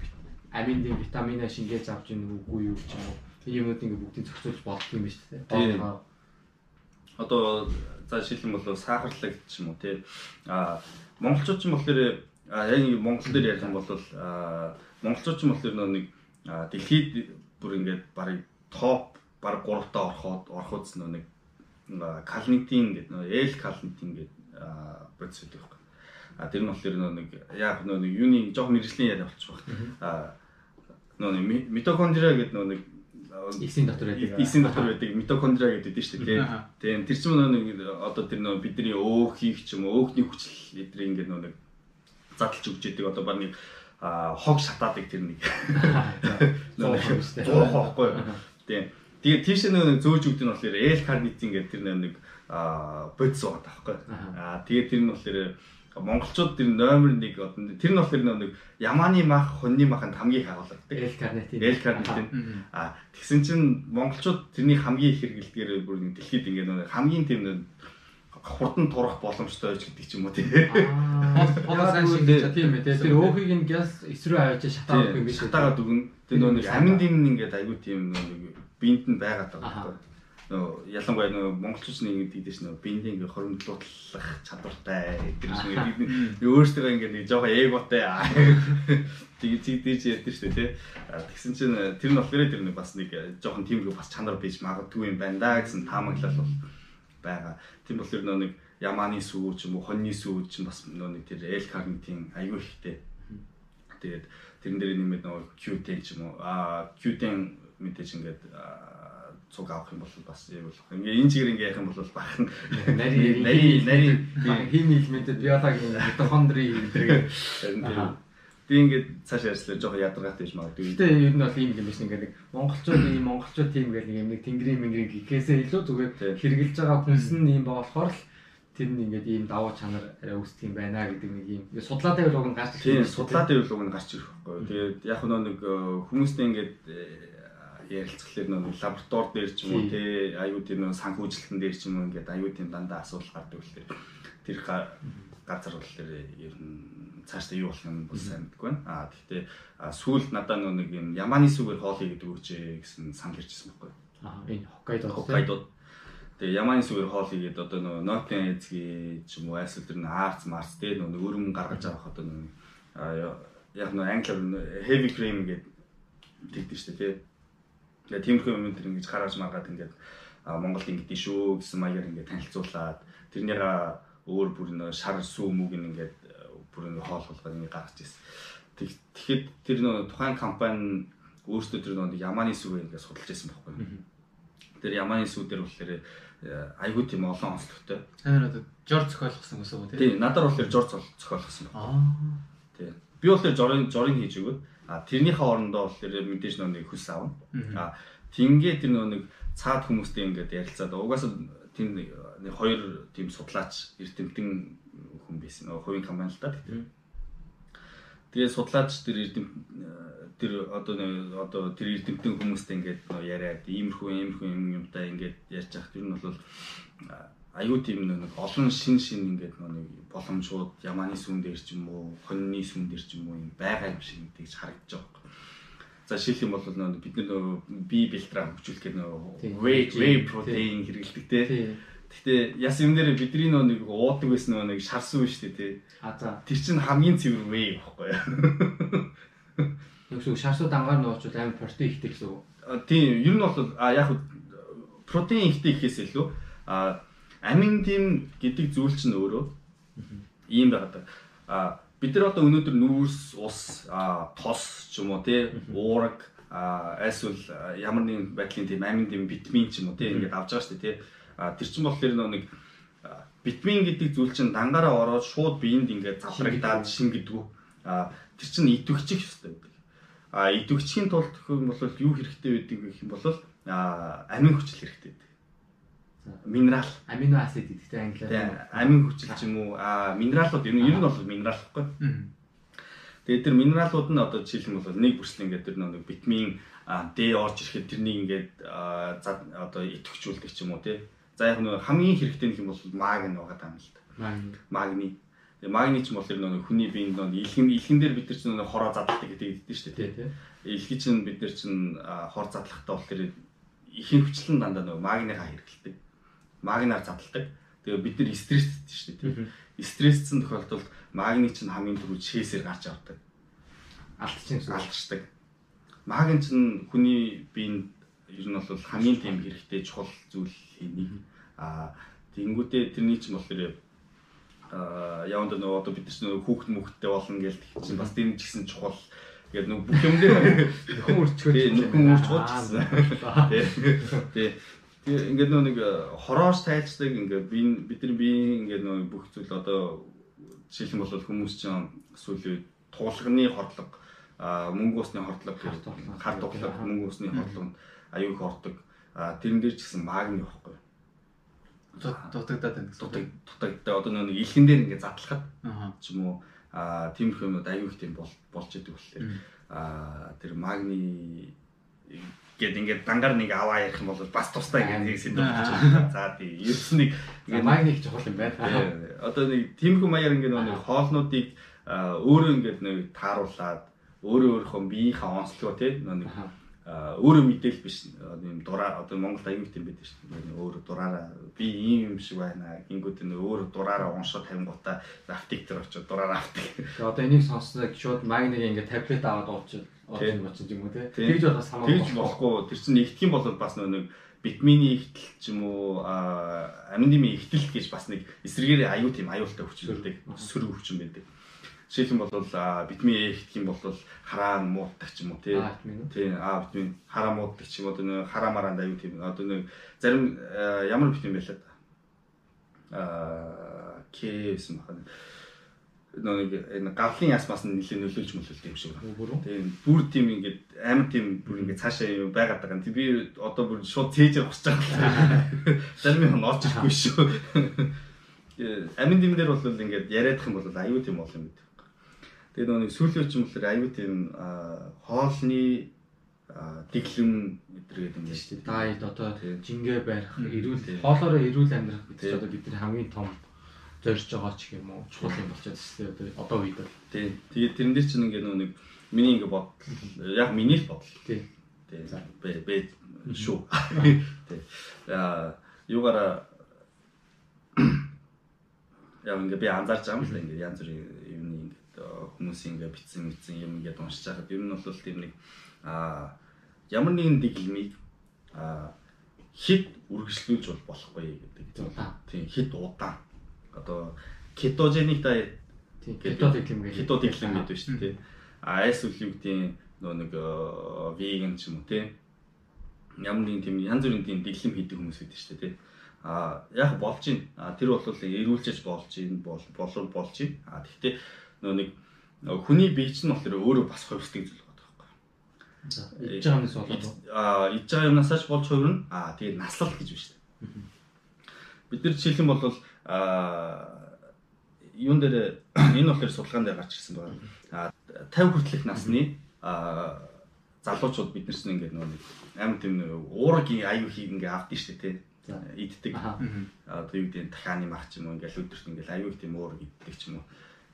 аминдын витаминаа шингээж авч ийн үгүй юу ч юм уу. Тийм юмнууд ингээд бүгдийг болох юм байна шүү тий. Одоо за жишээлбэл бол сахарлаг ч юм уу тий. А монголчууд ч юм болохоор яг нэг монгол дээр ярих юм бол монголчууд ч юм болохоор нэг дэлхийд бүр ингээд барыг топ баг 3 таа ороход ороход нэг калнитин гэдэг нөө эл калнитин гэдэг процесс байдаг байхгүй. А тэр нь болохоор нэг яг нөө нэг юуны жоохон мэрэгжлийн яриа болчих واخ. А нөө митохондриа гэдэг нөө нэг эсийн дотор байдаг. Эсийн дотор байдаг митохондриа гэдэг дээ шүү дээ. Тийм тэр чинь нэг одоо тэр нөө бидний өөх хийх ч юм уу өөхний хүчил эдрийг ингээд нөө нэг задлж өгч яадаг одоо баг нэг хог шатаадаг тэр нэг. Нөө зурхгүй. Тийм. Тэгээ тийш нэг зөөж өгдөг нь болохоор L carnitine гэдэг тэр нэг бодис байгаа таахгүй. Аа тэгээ тэр нь болохоор монголчууд тэр номер 1 одоо тэр нь болохоор нэг ямааны мах, хоньны маханд хамгийн их агуулдаг. L carnitine. А тэгсэн чинь монголчууд тэрний хамгийн их хэрэглэдгээр бүр нэг дэлхийд ингээд нэг хамгийн тийм нэг хурдан турах боломжтой байж гэдэг ч юм уу тий. Аа сайн шиг тийм ээ. Тэр өөхийг нь газ эсрүү аваач шатаагаад юм биш. Шатаагаад өгнө. Тэр нөө нэг амин дим ингээд айгүй тийм нэг биенд нь байгаад байгаа байхгүй. Нөө ялангуяа нөө монголчууд нэг дэш нөө биендээ ингээ хоримтлуулах чадвартай гэдэг шиг нэг өөртөө ингээ нэг жоохон эготой тийг тийдэж ярьдэн шүү дээ тэгсэн чинь тэр нь болохоор тэр нэг бас нэг жоохон тиймэрхүү бас чанар бийж магадгүй юм байна да гэсэн таамаглал бол байгаа. Тийм болохоор нөө нэг Яманы сүү ч юм уу хоньны сүү ч бас нөө нэг тэр Эл Карнитийн аюу ихтэй. Тэгээд тэрэн дээр нэмээд нөгөө Q10 ч юм уу аа Q10 мэдээж ингээд цуг авах юм бол бас яг болох. Ингээ энэ чигээр ингээ явах юм бол бахан нари нари нари химийн элемэнтэд биологийн митохондрийн гэдэг Би ингээд цааш ярьслаа жоохон ядаргаатай биш магадгүй. Гэтэ ер нь бол ийм юм биш ингээ нэг монголчууд ийм монголчууд тийм гэл нэг юм нэг тэнгэрийн мэнгэрийн гэхээсээ илүү зүгээр хэрэгжилж байгаа хүнс нь ийм болохоор л тэр нь ингээд ийм давуу чанар арай үүсдэг юм байна гэдэг нэг ийм судлаад байвал уг нь гарч ирэх. Тийм судлаад байвал уг нь гарч ирэх байхгүй. Тэгээд яг нэг э, хүмүүстэй ингээд ярилцахлаар нэг лаборатори дээр ч юм уу те аюу тийм нэг санхүүжилтэн дээр ч юм уу ингээд аюу тийм дандаа асуудал гардаг үлээ. Тэр газар бол тэр ер нь цаашдаа юу болох юм бол сайн мэдгүй байна. Аа гэхдээ сүүлд надад нэг юм Яманы сүгээр хоолыг гэдэг үгч гэсэн санал ирчихсэн байхгүй. Аа энэ Хоккайдо Хоккайдо. Тэгээ Яманы сүгээр хоол игээд одоо нөгөө Nokia эзги ч юм уу эсвэл тэр нэг Arts Mars те нөгөө өрөм гаргаж авах одоо нэг яг нөгөө англиар heavy cream гэдэг тэгдэг шүү дээ те Тэгээ тиймэрхүү юм тэр ингэж гаргаж маргаад ингээд Монголд ингэдэж шүү гэсэн маягаар ингээд танилцуулаад тэрнийгээ өөр бүр нөө шар сүү мүг ингээд бүр ингээд хоол болгоод ингээд гаргаж ирсэн. Тэгэхэд тэр нөө тухайн компани өөрсдөө тэр нөө Яманы сүвээ ингээд судалж байсан байхгүй. Тэр Яманы сүв дээр болохоор айгүй тийм олон онцлогтой. Амар одоо жор зохиолгосон гэсэн үг тийм. Тийм, надад болохоор жор зохиолгосон байна. Аа. Тийм. Би болохоор жорын жорын хийж өгөөд А тэрнийхээ орондоо болохоор мэдээж нэг хүс авна. А тингээ тэр нэг цаад хүмүүстэй ингээд ярилцаад угаасаа тийм нэг хоёр тийм судлаач эрдэмтэн хүн байсан. Хувийн компани л да тэгэхээр. Тэгээ судлаач тэр эрдэм тэр одоо одоо тэр эрдэмтэн хүмүүстэй ингээд яриад иймэрхүү иймэрхүү юм юмтай ингээд ярьж байгаа. Тэр нь бол аюу тийм нэг олон шин шин ингээд нэг боломжууд яманы сүм дээр ч юм уу хоньны сүм дээр ч юм уу юм байгаа юм шиг тэгж харагдаж байгаа юм. За шилх юм бол нэг бид нар би билтраа хөгжүүлэхээр нэг whey whey protein хэрэгэлдэг те. Гэхдээ яс юм дээр бидний нэг уудаг байсан нэг шарсан биш үү те. А за тэр чинь хамгийн цэвэр whey байхгүй юу? Нэг шүү шарсуу дангаар нуучвал амар протеин ихтэй гэсэн үг. Тийм ер нь бол а яг протеин ихтэй ихээс илүү а амин тим гэдэг зүйл чинь өөрөө ийм байгаад а бид нар одоо өнөөдөр нүүрс ус тос ч юм уу тий уураг эсвэл ямар нэгэн байдлын тийм амин тийм витамин ч юм уу тий ингээд авч байгаа шүү дээ тий тэр чинь болохоор нэг витамин гэдэг зүйл чинь дангаараа ороод шууд биеинд ингээд заврагдаад шин гэдгүү а тэр чинь идэвхчих ёстой байдаг а идэвхчихийн тулд бол юу хэрэгтэй байдаг гэх юм бол амин хүчил хэрэгтэй. байдаг минерал амино асид гэдэгтэй англиар амин хүчил ч юм уу а минералууд ер нь ер нь бол минерал гэхгүй. Тэгээд тэр минералууд нь одоо жишээлбэл бол нэг бүрсэл ингээд тэр нэг витамин D орж ирэхэд тэрнийг ингээд одоо идэвхжүүлдэг ч юм уу тий. За яг нэг хамгийн хэрэгтэй нэг юм бол магни байгаа юм л да. Магни. Тэгээ магни ч бол нэг хүний биеинд нэг илхэн илхэн дээр бид нар чинь нэг хороо задлагдаг гэдэг гэдэг шүү дээ тий. Илхий чинь бид нар чинь хор задлахтаа болохоор ихэн хүчлэн дандаа нэг магнигаа хэрэгэлдэг магнаар задалдаг. Тэгээ бид нар стресстэй шүү дээ тийм. Стрессцэн тохиолдолд магний чинь хамгийн түрүү чээсээр гарч авдаг. Алдчихсан алдчихдаг. Магний чинь хүний биеинд ер нь бол хамгийн тийм хэрэгтэй чухал зүйл нэг. Аа тэнгүүтээ тэрний чинь болохоор аа яванд нөгөө одоо бид чинь хүүхэд мөхөдтэй болно гэж чинь бас тийм ч гэсэн чухал гэдэг нэг бүх юм дээр нөхөн үрчгөөч нөхөн үрчгөөч гэсэн. Тий. Тэгээ ингээд нөө нэг э, хороош тайлцдаг ингээд би бидний биеийн ингээд нөө бүх зүйл одоо жишээлх юм бол хүмүүс чинь сүүлийн туулганы хордлого мөнгө усны хордлого хар тухлаг мөнгө усны хордлого аюул их ордог. А тэрэн дээр ч гэсэн магний байхгүй дутагдаад байна гэсэн дутагдаад одоо нэг илхэн дээр ингээд задлахад ч юм уу тиймэрхүү юмуд аюул их тийм болж идэг болохоор тэр магний гэд ингээд дангаар нэг аваа ярих юм бол бас тустай ингээд нэг болж байна. За тий. Ерөөс нэг ингээд магник чухал юм байна. Одоо нэг тиймэрхүү маягаар ингээд нэг хоолнуудыг өөрөө ингээд нэг тааруулаад өөрөө өөрийнхөө биеийнхээ онцлогоо тий нэг өөрөө мэдээл биш юм дураа одоо Монголд аюул тийм байдаг шүү дээ. Өөрөө дураараа би ийм юм шиг байна. Гингүүд нь өөрөө дураараа уншаад тавингуудаа рафтик дээр очиод дураараа рафтик. Тэгээ одоо энийг сонссноо шууд магныг ингээд таблет аваад уучаад очих очиж юм уу те. Тэгж бодож хамаагүй. Тэгж болохгүй. Тэр чинь нэгтгэх юм бол бас нэг витамины ихтэл ч юм уу аминдимын ихтэл гэж бас нэг эсрэгээр аюу тийм аюултай хүчтэй сөрөг хүчин байдаг. Жишээлх юм бол витамин Э юм бол хараа мууддаг ч юм уу тий. Тий А витамин хараа мууддаг ч юм уу нэг хараа мараанд аюу тийм одоо нэг зарим ямар витамин байлаа да. Аа К гэсэн байна нэг гавлын ясмаас нь нэлээд нөлөөлж мөлөлт юм шиг байна. Тийм бүр тийм ингээд амар тийм бүр ингээд цаашаа юм байгаад байгаа юм. Би одоо бүр шууд цээжээр хусч байгаа. Зарим юм орж ирэхгүй шүү. Амин дим дээр бол ингээд яриадах юм бол аюу тийм бол юм гэдэг. Тэгээ нөгөө сүүлийн үеч юм болохоор аюу тийм хоолны дэглэм гэдэргээд ингээд шүү дээ. Дайт одоо жингээ барих, эрүүл хоолоороо эрүүл амьдрах гэдэг одоо бидний хамгийн том зорж байгаа ч юм уу? Чухал юм болчиход байна одоо үед бол. Тий. Тэгээд тэрэн дээр чинь ингээ нэг миний ингээ бодол. Яг миний л бодол. Тий. Тий бэ бэ шүү. Тий. Яа юугаараа яг ингээ би анзаарч байгаа юм л ингээ янз бүрийн юм ингээ хүмүүсийн ингээ битсэн мэдсэн юм ингээ уншиж байхад ер нь бол тийм нэг а ямар нэгэн дэглэмийг а хит үргэлжлүүлж бол болохгүй гэдэг. Тийм хит удаан одоо кетогеник дайет кето дэглэм гэж кето дэглэм гэдэг шүү дээ. А айс үлгүүдийн нөө нэг веган ч юм уу те. Ямар нэгэн тийм янз бүрийн тийм дэглэм хийдэг хүмүүс байдаг шүү дээ. А яг болж байна. А тэр бол эрүүлжээж болж байна бол болов болж байна. А тэгвэл нөө нэг хүний бие чинь болохоор өөрөө бас хувирсдаг зүйл байна байхгүй. Иж байгаа юмнаас болоод а иж байгаа юмнасаач болж хувирна. А тэгээд наслал гэж байна шүү дээ. Бид нар жишээлх юм бол а юун дээр энэ болохоор судалгаан дээр гарч ирсэн байна. А 50 хүртэлх насны а залуучууд бид нар чинь ингээд нөгөө амар тийм уургийн аюу хийг ингээд авдсан шүү дээ тий. Иддэг. Одоо юу гэдэг дахианы марх ч юм уу ингээд өдөрт ингээд аюу их тийм уург иддэг ч юм уу.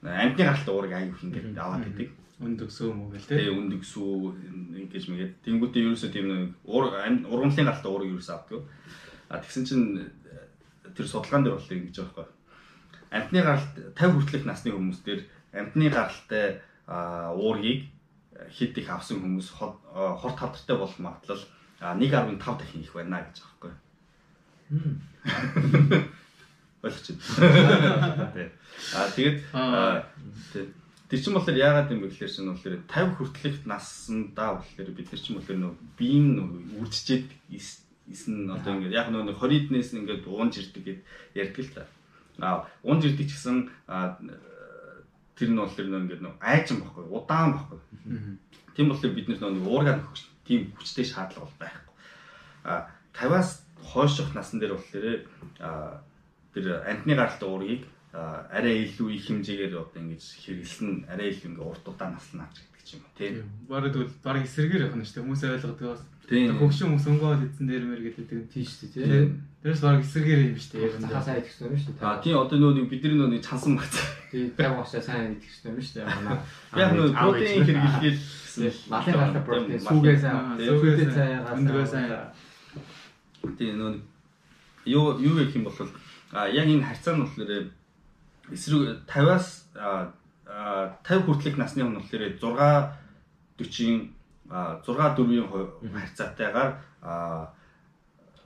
Амтны гаралтай уург аюу их ингээд аваад идэг. Үнд өсөө юм уу гэл тий. Тий үнд өсөө ингэж мэгээд тэнгуүтээ ерөөсөө тийм нэг ургамлын гаралтай уург ерөөсөө авдаг. А тэгсэн чинь тэр судалгаан дээр бол ингэж байгаа байхгүй. Амтны гаралт 50 хүртэлх насны хүмүүс дээр амтны гаралтай уургийг хэд их авсан хүмүүс хорт хавдартай болох магадлал 1.5 дахин их байна гэж байгаа байхгүй. Байна. Аа тэгээд Тэр чинь болохоор яагаад юм бэ гэхээр чинь болохоор 50 хүртэлх наснда болохоор бид нар чинь болохоор нөө биеийн үржижээд эсн одоо ингээд яг нэг 20 эднээс ингээд уунж ирдэг гэд ярьдаг л та. Аа уунж ирдэг ч гэсэн тэр нь бол тэр нэг ингээд айжин баггүй удаан баггүй. Тийм болохоор бид нэг уурга нөхөж тийм хүчтэй шаардлага бол байхгүй. Аа 50-аас хойших насан дээр болохоор тэр амтны гаралтай уургийг арай илүү их хэмжээгээр одоо ингэж хэрэглэн арай илүү ингээ урт удаан наснаа ч гэдэг юм тийм. Бараг тэгвэл бараг эсрэгээр явах нь шүү дээ. Хүмүүс ойлгодог бас Хөгшин хүмүүс өнгөөл эзэн дээр мэр гэдэг тийм шүү дээ тийм. Тэрс баг эсрэгээр юм шүү дээ. Хасаа идэх юм шүү дээ. А тийм одоо нөгөө бидний нөгөө чансан багц. Тийм яг уусаа сайн идэх юм шүү дээ. Манай яг нөгөө протеин хэрэглэгээл малын гаралтай протеин сүүгээ сайн сүүгээ сайн өндгөө сайн. Тийм нөгөө юу юу гэх юм бол а яг энэ харьцаа нь болохоор эсрэг 50-аас 50 хүртэлх насны хүн болохоор 6 40 6 4-ийн харьцаатайгаар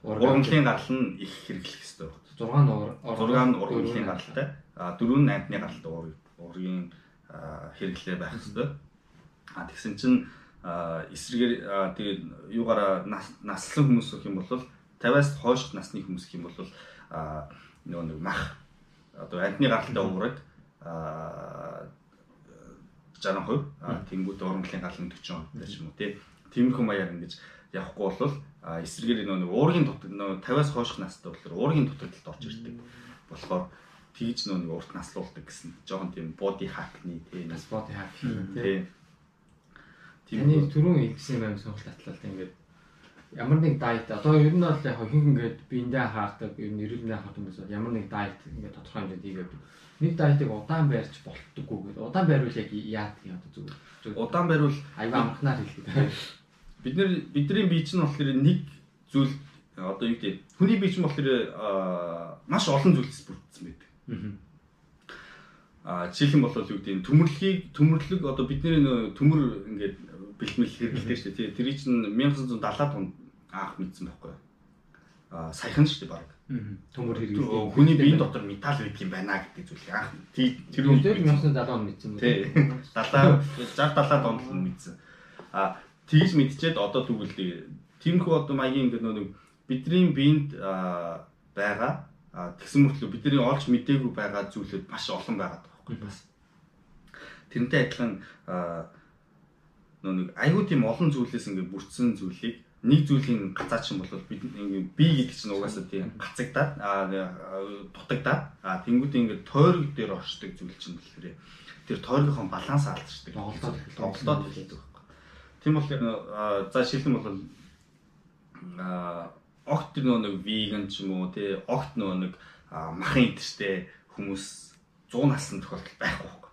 ургамлын гарал нь их хэрэглэх хэрэгтэй байна. 6 нь 6 нь ургамлын гаралтай, 4 нь амтны гаралтай ургийн хэрэглээ байх хэрэгтэй. А тэгсэн чинь эсрэгээр тэгээд юугаараа наслан хүмүүс гэх юм бол 50-аас хойш насны хүмүүс гэх юм бол нөгөө нэг мах одоо амтны гаралтай уураг 60%, тэнгууд ургамлын гал нь 40% ч юм уу тий. Тиймэрхүү маягаар ингэж явахгүй бол эсрэгээр нөгөө уургийн дутаг нөгөө 50-аас хойших настай болохоор уургийн дутагдлалд орж ирдэг. болохоор тэгж нөгөө урт наслуулдаг гэсэн жоохон тийм body hack-ны тий нас body hack тий. Таны түрүүн хэлсэн юм сонголт татлалт ингээд ямар нэг дайет одоо ер нь бол яг хин ингээд биендээ хаардаг ер нь эрүүлэндээ хаардаг хүмүүс ямар нэг дайет ингээд тодорхой хэмжээнд хийгээд нэг дайтыг удаан байрч болтдоггүй гэдэг. Удаан байрвал яг яад юм одоо зүгээр. Удаан байрвал аюу амхнаар хэлээд. бид нар бидний бие чинь болохоор нэг зүйл одоо юу гэдэг хүний бие чинь болохоор маш олон зүйлс бүрдсэн байдаг. Аа жишээлх нь бол юу гэдэг төмөрлөгийг төмөрлөг одоо бидний төмөр ингээд бэлтмэл хэрэглэдэг шүү дээ. Тэрий чинь 1970-аад онд анх мэдсэн байхгүй юу? Аа саяхан шүү дээ баг. Төмөр хэрэглэдэг. Хүний биеийн дотор металл байдаг юм байна гэдэг зүйлийг анх тэр үед 1970 онд мэдсэн үү? Тий. 70 60 70-аад онд мэдсэн. Аа тэгж мэдчихэд одоо тэгвэл тиймэрхүү одоо маягийн ингээд нэг бидний биед байгаа тэгсэн мөртлөө бидний олж мдээгүй байгаа зүйлүүд маш олон байгаа байхгүй бас. Тэрнтэй адилхан нэг аюу тийм олон зүйлээс ингээд бүрдсэн зүйлийг нэг зүйлийн гацаач юм бол бид ингээд би гэдэг чинь угаасаа тийм гацагдаад аа дутагдаад аа тэнгууд ингээд тойрог дээр оршдог зүйл чинь болохоор тэр тойрогийнхоо баланс алдчихдаг. Тоглолтод хэлдэг байхгүй. Тийм бол за шилэн бол аа огт тэр нэг веган ч юм уу тий огт нөгөө нэг махан идэртэй хүмүүс 100 насны тохиолдол байхгүй байхгүй.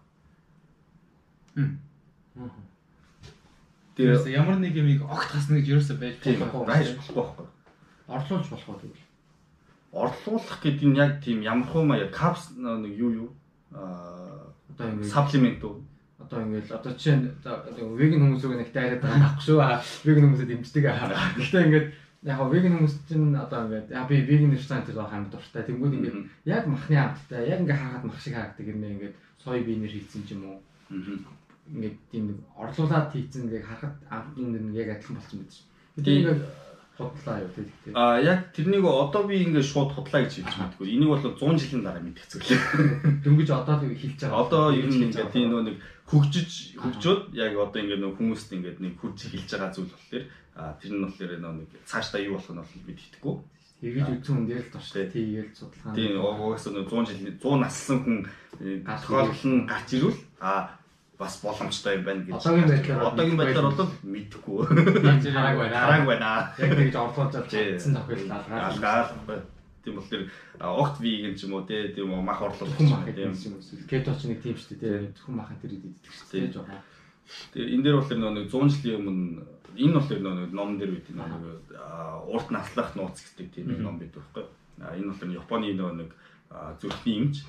Тэгээ ямар нэг юмыг огт хасна гэж ерөөсөө байж болохгүй байж болохгүй. Орлуулж болох уу тэгвэл. Орлуулах гэдэг нь яг тийм ямархуу маяг капс нэг юу юу аа одоо ингэ саплимент уу одоо ингээл одоо жишээ нь веган хүмүүсийг нэг дайраад байгаа байхгүй шүү. Веган хүмүүсээ дэмждэг. Гэхдээ ингээд яг веган хүмүүс чинь одоо ингээд яа би веган ресторан дээр байх амар дуртай. Тэнгүүд ингээд яг махны амттай яг ингээд хаагаад мах шиг хаагдаг юм ингээд сой биенэр хийцэн ч юм уу. Ингээд тийм нэг орлуулад хийцэн ингээд харахад амтны нэг яг адилхан болсон байдаг шүү. Тэгээд ингээд худлаа юу тийм. Аа яг тэрнийг одоо би ингээд шууд худлаа гэж хэлж мэдгүй. Энийг бол 100 жилийн дараа мэдэх зүйлээ. Дөнгөж одоо л хэлж байгаа. Одоо ер нь ингээд тийм нөө нэг хөгжиж хөгжөөд яг одоо ингээд нөө хүмүүст ингээд нэг хурж хэлж байгаа зүйл болохоор А тэр нь болохоор нэг цаашдаа юу болох нь бол бид итгэхгүй. Тэгэж үтсэн хүн дээр л турштай тийгээл судалгаа. Тийм угаасаа 100 жил 100 нассан хүн тохиолдол нь гарч ирвэл а бас боломжтой юм байна гэж. Одоогийн байдлаар одоогийн байдлаар бол мэдэхгүй. Хараг байна. Хараг байна. Яг тэгж орлуулж чадсан тохиолдол алгаа. Тийм болохоор огт вигэн ч юм уу тийм мах орлуулах тийм. Кето ч нэг тийм шүү дээ. Зөвхөн махан тэр идэх шүү дээ. Тэгээ энэ дээр бол нэг 100 жилийн өмнө энэ бол нэг ном дээр бид нэг урт наслах нууц гэдэг тийм ном бид байхгүй. Энэ бол Японы нэг зүрхний имж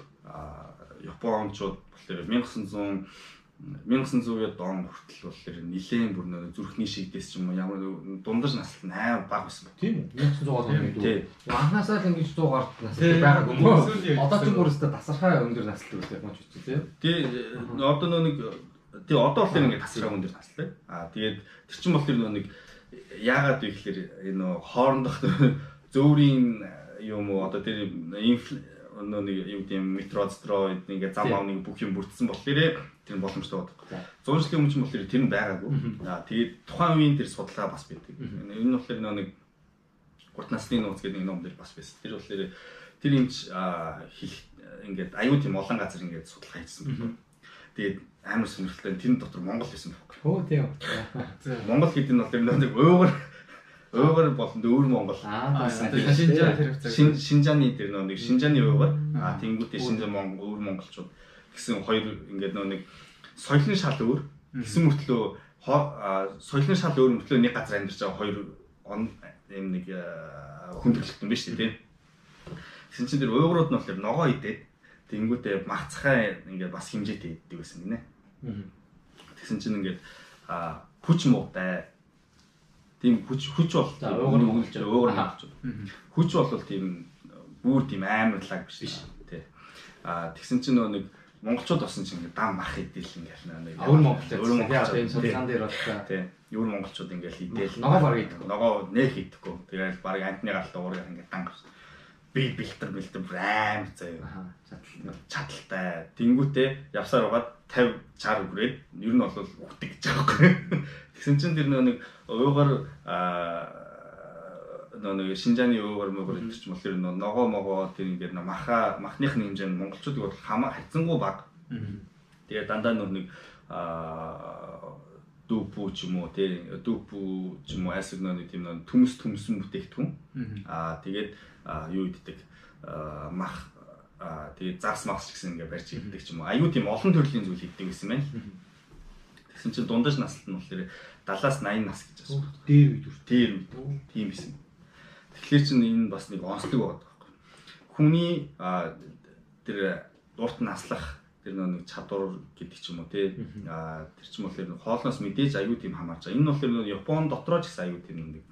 Япончууд болохоор 1900 1900-аад он хүртэл болохоор нэлээд бүр нэг зүрхний шигдээс ч юм уу ямар дундаж наслт амар бага байсан баг. Тийм үү? 1900-аад оны үед. Анхнаасаа л ингэж 100 гарт наслт байгааг юм уу? Одоо ч бүрээсээ тасархай өндөр наслт үүтэй юм ч үгүй тийм. Тэгээ одоо нэг Тэгээ одоо ингээд тасраа хүн дээр таслаа. Аа тэгээд тэр чинь болохоор нэг яагаад вэ гэхээр энэ хоорондох зөөврийн юм уу одоо тэр инфл нэг юу гэдэг метродстроид ингээд зам аавны бүх юм бүрдсэн болохоор тэр нь боломжтой байдаг. 100 жилийн өмнө ч болохоор тэр нь байгаагүй. Аа тэгээд тухайн үеийн тэр судалгаа бас байдаг. Энэ нь болохоор нэг гурт насны нууц гэдэг нэг ном дээр бас байсан. Тэр болохоор тэр юмч хэлэх ингээд аюу тийм олон газар ингээд судалгаа хийсэн байна. Тэгээд амар сонирхолтой тэн дотор Монгол байсан байхгүй. Оо тийм. Монгол гэдэг нь бол тэр нэг уугар уугар болон өөр Монгол. Аа Шинжаан тэр Шинжааны тэр нэг Шинжааны уугар. Аа тэнгуүтэй Шинжаан Монгол өөр монголчууд гэсэн хоёр ингээд нэг соёлын шал өөр гэсэн мөртлөө соёлын шал өөр мөртлөө нэг газар амьдарч байгаа хоёр он юм нэг хүндрэлтэн биш тийм. Тэгсэн чинь тэр уугрууд нь болохоор ногоо идээд тэнгуүтээ махцхай ингээд бас хэмжээтэй иддэг байсан гинэ. Тэгсэн чинь ингээд а хүч муутай. Тийм хүч хүч бол уугар мөнгөлж уугар мөнгөлж. Хүч бол тийм бүр тийм амарлаг биш тий. А тэгсэн чинь нөгөө нэг монголчууд болсон чинь ингээд дам мах идэл ингээд нэг өөр монголчууд өөр монголчууд энэ судалгаан дээр бол тий. Өөр монголчууд ингээд идэл ногоо баг идэхгүй. Ногоо нэх идэхгүй. Тэгээд баг амтны галт уурыг ингээд дан гарч би бэлтэр бэлтэр аим заяа. Чадaltaй. Тэнгүүтээ явсаар угаад 50 60 хүрээд ер нь бол үгдэг гэж байгаа байхгүй. Тэгсэн чинь тэр нэг уугаар нэг Шинжааны уугаар мөгөр гэдэг ч юм бол тэр ногоо могоо тэр ингээд маха махных хэмжээ нь монголчуудыг бол хамаа хайцсангүй баг. Тэгээ дандаа нэг дүүпүү ч юм уу тий дүүпүү ч юм уу асиг нэг тийм нэг төмс төмсөн бүтээгдэхүүн. Аа тэгээд юу иддэг мах тэгээд загс макс гэсэн ингээ барьж иддэг ч юм уу. Аюу тийм олон төрлийн зүйл иддэг гэсэн байна. Тэгсэн чинь дундаж наслт нь болохоор 70-аас 80 нас гэж байна. Дээр үед үү? Дээр үед. Тийм бисэн. Тэгэхээр чинь энэ бас нэг онцлог байгаа байхгүй. Хүний тэр урт наслах тэр нэг чадвар гэдэг ч юм уу тий а тэр ч юм уу хоолноос мэдээж аюу тийм хамаарч байгаа. Энэ нь болохоор Япон дотроо ч гэсэн аюу тийм нэг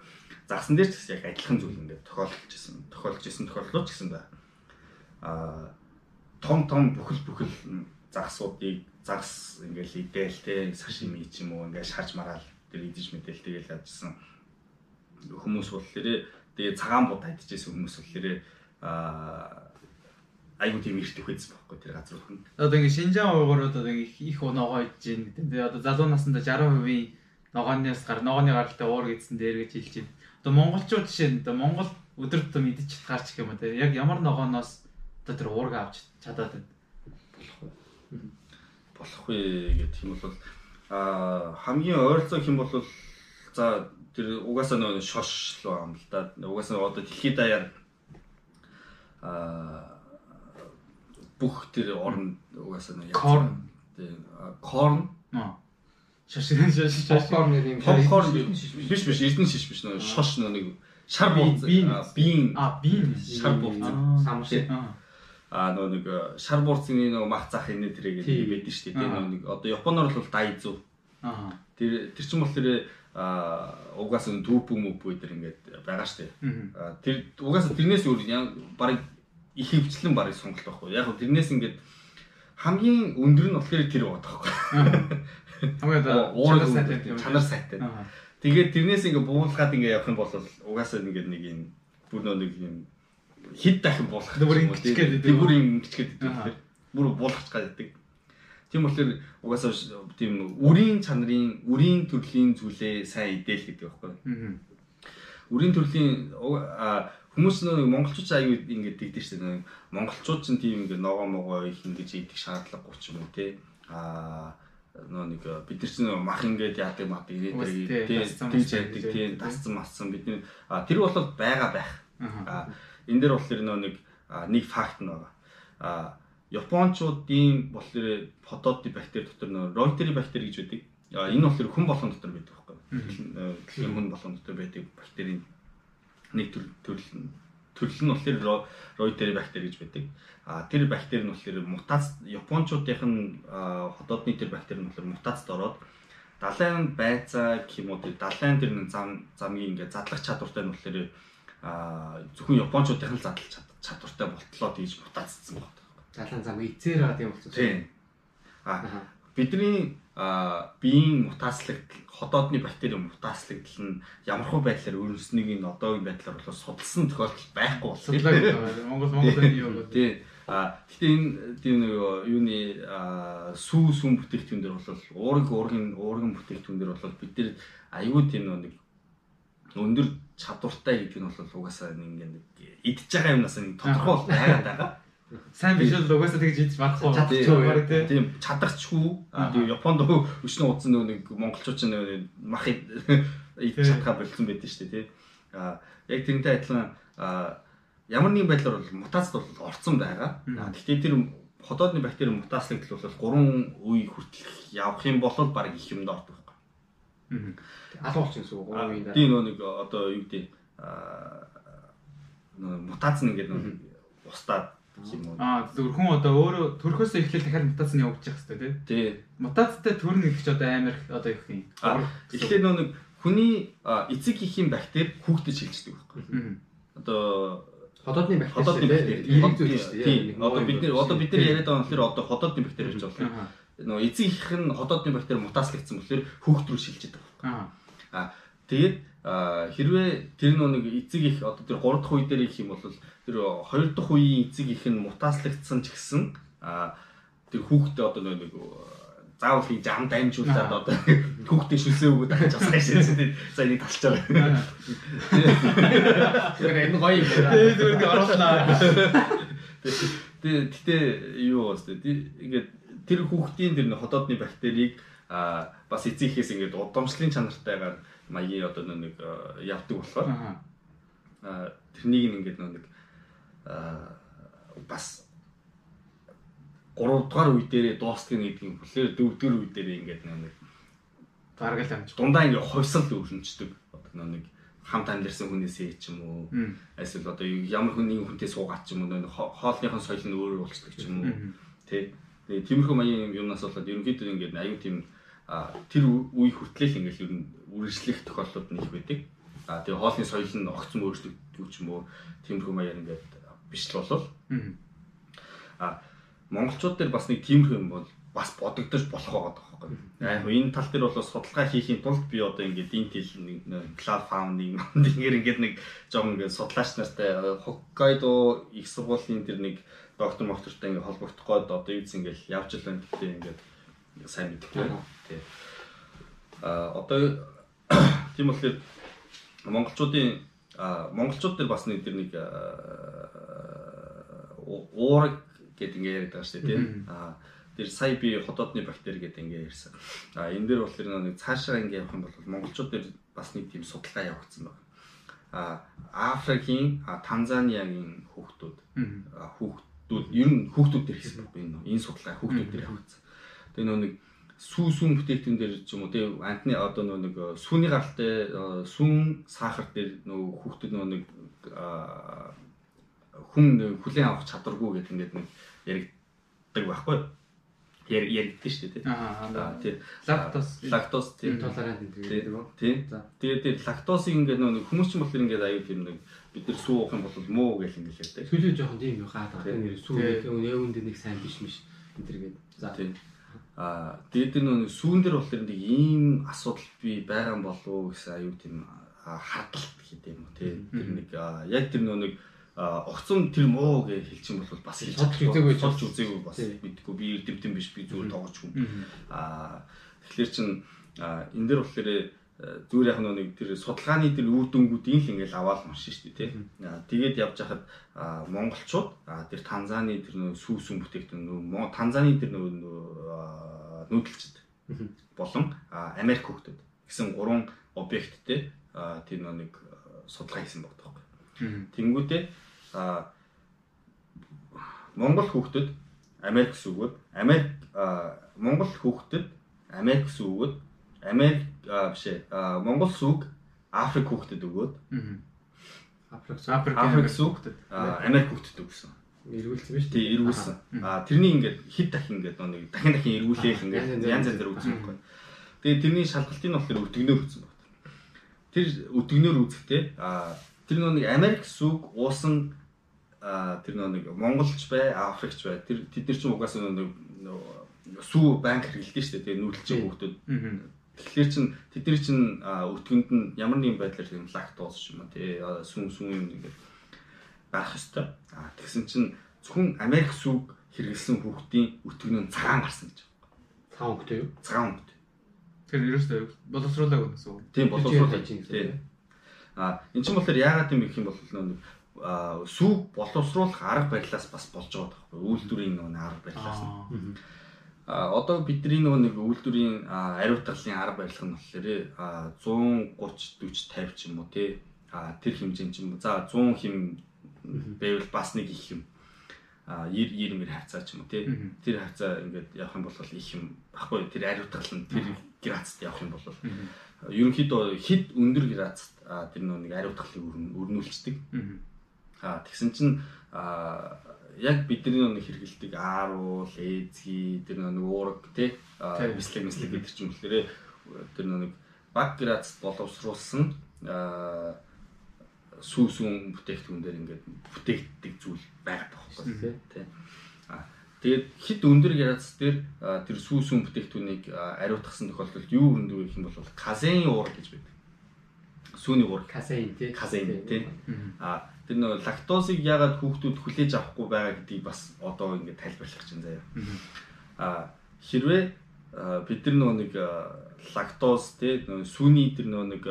загсан дээр ч гэсэн яг адилхан зүйл ингээд тохиолдож исэн. Тохиолдож исэн тохиолдлууд ч гэсэн байна. а том том бүхэл бүхэл загсуудыг загс ингээл идээл те сашими ч юм уу ингээд шарж мараал тэр идэж мэдээл тэгэл ажилласан хүмүүс бол тэрэ тэгээ цагаан бод хайдчихсэн хүмүүс бол тэрэ а айгуу тийм ирдэг байсан байхгүй тэр газрууд нь. Одоо ингээ Шинжаан уугуурууд одоо их их ногоо идэж гин гэдэг. Тэгээ одоо залуу насндаа 60% ногооноос гар ногооны гаралтай уур гэдсэн дээр гэж хэлж байна. Одоо монголчууд жишээ нь одоо монгол өдөр тутам идэж чадхаар ч юм те яг ямар ногооноос одоо тэр уург авч чадаад байна. Болох вэ гэх юм бол а хамгийн ойролцоо хэм бол за тэр угаасаа нөө шош л юм л да. Угаасаа одоо дэлхийд даяар а бүх тэр орн угаасаа нөө корн. корн. Шашин шашин Попкорн гэдэг юм. попкорн биш биш эрдэнэ шиш биш нөө шош нөө нэг шар бууз биен а биен шар бууз Самар шиг. А нөө нэг шар буурцны нөө мах зах энэ тэрэг байдаг шүү дээ. Нөө нэг одоо японоор бол дайзу. аа Тэр тэр чинь бол тэр а угаасаа түүпү мүпү тэр ингээд байгаа шүү дээ. А тэр угаасаа тэрнээс өөр баг их хөвчлэн барыг сонголт байхгүй. Яг тэрнээс ингээд хамгийн өндөр нь болохоор тэр байгаа байхгүй. хамгийн одоо чанар сайтай. Тэгээд тэрнээс ингээд буулгаад ингээд явах юм бол угаасаа ингээд нэг юм бүр нэг юм хэд дахин буулах Бүр ингэчгээд тийм бүр ингэчгээд байдаг. Бүр буулгах гэдэг. Тийм болохоор угаасаа тийм үрийн чанарын үрийн төрлийн зүйлээ сайн идээл гэдэг байхгүй. Үрийн төрлийн хүмүүс нэг монголчууд аягүй ингэж дэгдэж штэ нэг монголчууд ч тийм ингэ ногоо могоо их ингэж идэх шаардлагагүй ч юм уу те? А нөө нэг бид нар чинь мах ингээд яадаг мат ирээд тэгж яадаг тийм тасцсан массан бидний тэр бол байгаа байх. А энэ дээр болохоор нөө нэг нэг факт нь байгаа. А японочдын болохоор фотоди бактери дотор нөө ройтери бактери гэж байдаг. Энэ болохоор хүн болгон дотор байдаг байхгүй хүн болгон дотор байдаг бактерийн нэг төрөл төрөл нь болохоор ройтери бактери гэж байдаг. А тэр бактери нь болохоор мутац японочдынх нь хотоодны тэр бактери нь болохоор мутацд ороод далайн байцаа тэр далайн тэр зам замгийн ингээ задлах чадвартай нь болохоор зөвхөн японочдынх нь задлах чадвартай болтлоо гэж мутацсан байна. Далайн зам эцээр байгаа юм болчихсон. Тийм. А бидний биеийн мутацлагдал ходоодны бактери мутацлагдал нь ямархуу байдлаар өрнөснийг нь одоогийн байдлаар бол судалсан тохиолдол байхгүй болсон. Монгол Монголын юу гэдэг. Тий. А гэхдээ энэ тийм нэг юуны сүү сүм бүтээгдэхүүн дээр бол уурэг уургийн уурган бүтээгдэхүүн дээр бол бид нар аюул тийм нэг өндөр чадвартай гэдэг нь бол угаасаа нэг идж байгаа юмнаас нэг тодорхой байгаад байгаа. Сайн биш л угаасаа тэгж хийж магадгүй чадчихгүй тий. Тийм. Тийм Японд өчнө удсан нэг монголчууд ч нэг мах идэж чадхаа болцсон байдаг шүү дээ тий. А яг тэрнтэй адилхан ямар нэгэн байдлаар бол мутацд бол орцсон байгаа. Гэхдээ тэр ходоодны бактери мутацлагдал бол 3 үе хүртэл явах юм бол баг их юмд ордог Алуу болчихсон гэсэн үг 3 үеийн дараа. Тийм нэг одоо юу гэдэг а мутац нь ингээд устдаад юм уу. Аа зөвхөн хүн одоо өөрөө төрхөөс эхлээл дахиад мутац нь явагдаж явах хэрэгтэй тий. Тий. Мутацтай төрн их ч одоо амар одоо их юм. Эхлээд нөө нэг хүний эцэг ихийн бактери хүүхдэд шилждэг байхгүй. Одоо ходоодны бактери ходоодны бактери ирэх зүйл шүү дээ. Одоо бид нэр одоо бид нар яриад байгаа нь одоо ходоодны бактери гэж байна. Нөө эцэг их нь ходоодны бактери мутацлагдсан болохоор хүүхд рүү шилжиж байгаа. Аа тэгээд хэрвээ тэр нэг эцэг их одоо тэр 3 дахь үе дээр их юм бол тэр 2 дахь үеийн эцэг их нь мутацлагдсан ч гэсэн тэр хүүхдээ одоо нэг заавал хий зам дамжуулаад одоо хүүхдээ шүлсээ өгөөд авч асгаж шээсэн. За энийг талч байгаа. Тэр энэ гоё юм. Тэгээ зүгээр оруулнаа. Тэгээ гэтээ юу бас тэгээ ингээд тэр хүүхдийн тэр ходоодны бактерийг а бас эцэгхээс ингээд удамшлын чанартайгаар маягийн одоо нэг явдаг болохоор а тэрнийг ингээд нэг бас 3 дугаар үе дээрээ дуустгах гэдэг юм болохоор 4 дугаар үе дээрээ ингээд нэг гаргал амж. Дундаа ингээ ховсол өрнөждөг. Одоо нэг хамт амьдэрсэн хүнээсээ ч юм уу. Эсвэл одоо ямар хүний хүнтэй суугаад ч юм уу хоолныхон соёл нь өөр болчихдог ч юм уу. Тэ. Тэгээ тиймэрхүү маягийн юмнаас болоод ерөнхийдөө ингээд аюу тийм тэр үе хүртлээл ингээд ер нь үргэлжлэх тохиолдлууд нь их байдаг. А тэгээ хоолны соёл нь огцом өөрчлөгдөв ч юм уу. Тиймэрхүү маягаар ингээд биш л болол. А монголчууд дээр бас нэг тиймэрхүү юм бол бас бодогдож болох байгаа байхгүй. Яг энэ тал дээр бол судалгаа хийхийн тулд би одоо ингээд интэл нэг cloud founding ингээд ингээд нэг жоохон ингээд судлаач нартай Hokkaido их сургуулийн тэр нэг доктор моктортой ингээд холбогдох гээд одоо юу гэсэн ингээд явж л байна гэдэг ингээд сайн мэддэг. Тий. А одоо тийм болохоор монголчуудын монголчууд дээр бас нэг тэр нэг уураг гэдэг ингээ яриад байгаа шүү дээ тийм. Аа тэр сая би хотоодны бактери гэдэг ингээ ярьсан. Аа энэ дээр болохоор нэг цаашаа ингээ явах юм бол монголчууд дээр бас нэг тийм судалгаа явагдсан байна. Аа Африкийн Танзаниагийн хүүхдүүд хүүхдүүд ер нь хүүхдүүд дээр хийсэн байна энэ судалгаа хүүхдүүд дээр явагдсан. Тэгээ нөө нэг сүү сүүн бүтээгдэхүүн дээр ч юм уу тий антны одоо нөө нэг сүүний гаралтай сүүн сахар дээр нөө хүүхдүүд нөө нэг хүн хүлээн авах чадваргүй гэдэг ингээд нэг яригддаг байхгүй яригддаг шүү дээ. Аа тий. Лактоз лактоз тий. толерант гэдэг үү? тий. Тэгээд тий лактозыг ингээд нэг хүмүүс ч болохоор ингээд аюу тийм нэг бид нар сүү уух юм бол муу гэх юм гэлээ дээ төлөө жоохон тийм юу хаад байгаа нэр сүү гэх юм өөнд нэг сайн биш миш. Энэ төр гээд. За. Тий. А дээд нь сүүн дээр болохоор нэг ийм асуудал би байгаа юм болов уу гэсэн аюу тийм хадгалт гэдэг юм уу тий. Тэр нэг яг тэр нэг огцом тэр муу гэж хэлчих юм бол бас хэлж үзээгүй болж үзээгүй бас мэдгүй би эрдэмтэн биш би зүгээр тоглож хүн. Аа тэгэхээр чин энэ дээр болохоор зүгээр яг нэг тэр судалгааны тэр үр дүнгуудыг л ингээл аваад уншин шүү дээ тий. Тэгээд явж хахад монголчууд тэр танзаны тэр нөө сүүсүн бүтээгдэхүүн нөө танзаны тэр нөө нүүдэлчд болон Америк хөлтөд гэсэн гурван объекттэй тэр нэг судалгаа хийсэн баг таахгүй. Тэнгүүдээ а Монгол хүүхдэд Америк сүгүүд Америк Монгол хүүхдэд Америк сүгүүд Америк биш ээ Монгол сүг Африк хүүхдэд өгөөд Африк Африк сүгдэд Америк хүүхдэд өгсөн. Эргүүлсэн биз тий эргүүлсэн. А тэрний ингээд хэд дахин ингээд нэг дахин дахин эргүүлээл ингээд янз янзаар үзсэн байхгүй. Тэгээ тэрний шалгалтыг нь болохоор өтгөнөөр үзсэн байна. Тэр өтгөнөөр үзэхдээ а тэр нэг Америк сүг уусан тэр нэг монголч бай, африкч бай. Тэр тэд нар ч угаасаа нэг сүү банк хэрэглэдэг шүү дээ. Тэгээ нүүдэлчин хүмүүсд. Тэгэхээр чин тэдний чин өтгөнд нь ямар нэгэн байдлаар юм лактоз юм тий сүн сүн юм ингээд байх ёстой. А тэгсэн чин зөвхөн Америк сүг хэрэглэсэн хүүхдийн өтгөн нь цагаан гарсан гэж байна. Цагаан хүүхдээ юу? Цагаан хүүхдээ. Тэр ерөөсөө боловсруулаагүй гэсэн үг. Тийм боловсруулаагүй. А эн чинь болохоор яагаад юм гэх юм бол нэг сүг боловсруулах арга барилаас бас болж байгаа байхгүй үйлдвэрийн нэг арга барилаас нь. А одоо бидний нөгөө нэг үйлдвэрийн ариутгалын арга барилга нь болохоор 130 40 50 ч юм уу тий. А тэр хэмжээнд ч юм уу. За 100 хэм байвал бас нэг их юм. А 90 90 мэр хавцаа ч юм уу тий. Тэр хавцаа ингээд явах юм бол их юм баггүй тэр ариутгал нь тэр градуст явах юм бол ерөнхийдөө хэд өндөр градуст тэр нэг ариутгалыг өрнүүлцдэг. Аа тэгсэн чинь яг бидний нэг хэрэгэлдэг ааруул, эзги, тэр нэг уураг тий бислэг мислэг гэдэг чинь болохоор тэр нэг баг градуст боловсруулсан сүүсүүн бүтээгдэхүүн дээр ингээд бүтээгддэг зүйл байгаад байгаа байхгүй тий. Аа тэгээд хит өндөр градус дээр тэр сүүсүүн бүтээгдэхүүнийг ариутгасан тохиолдолд юу өрнөдөг гэх юм бол казеин уураг гэж байдаг. Сүүний уураг. Казеин тий. Казеин тий. Аа тэр нөө лактозыг яагаад хүүхдүүд хүлээж авахгүй байгаа гэдгийг бас одоо ингээд тайлбарлах чинь заяа. Аа хэрвээ бид нар нэг лактоз тий сүүний тэр нэг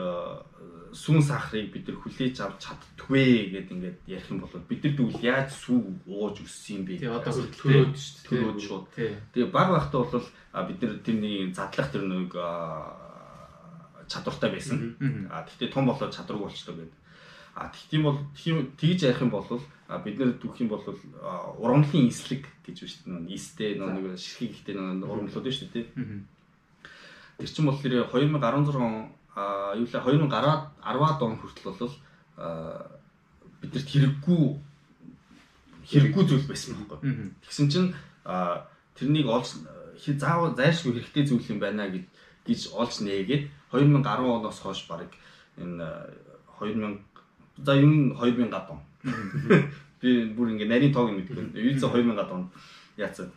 сүүн сахарыг бид нар хүлээж авч чаддгүй гэд ингээд ярих юм бол бид нар тэгвэл яаж сүү ууж өссөн юм бэ? Тий одоо төрөөд шүү дээ. Төрөөд шууд. Тэгээ баг багтаа бол бид нар тэрний задлах тэр нэг чадвартай байсан. А тэгтээ том болоод чадваргүй болчихлоо гэдэг. А тэгтийн бол тэгж ярих юм бол бид нэр түүх юм бол урамлын эслэг гэж байна шүү дээ. Истэ нэг ширхэг ихтэй урамлууд байна шүү дээ. Тэр чинь бол тэр 2016 он а юу лээ 2010-аад он хүртэл бол бидэрт хэрэггүй хэрэггүй зүйл байсан байхгүй. Тэгсэн чинь тэрнийг олж заавал зайлшгүй хэрэгтэй зүйл юм байна гэж олж нээгээд 2010 оноос хойш баг энэ 2000 за юм 2000 он. Би бүр ингээ нарийн тоог мэдгүй. Юу ч 2000 он яатсан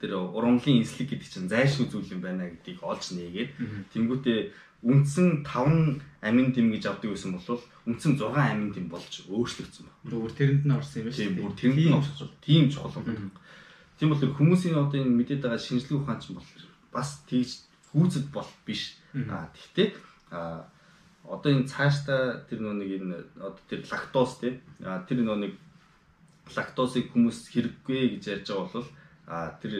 тэр урамлын эслэг гэдэг чинь зайлшгүй зүйл юм байна гэдгийг олж нээгээд тэнгуүтээ үндсэн 5 амин тэм гэж авдаг байсан бол үндсэн 6 амин тэм болж өөрчлөгдсөн байна. Бүр тэрэнд нь орсон юм байна шүү дээ. Бүр тэрэнд нь орсон. Тийм чухал юм. Тийм бол хүмүүсийн одоо энэ мэдээд байгаа шинжилгээ ухаан чинь бол бас тийж гүйцэд бол биш. Аа тэгтээ аа одоо энэ цаашдаа тэр нөө нэг энэ одоо тэр лактоз тий аа тэр нөө нэг лактозыг хүмүүс хэрэггүй гэж ярьж байгаа бол аа тэр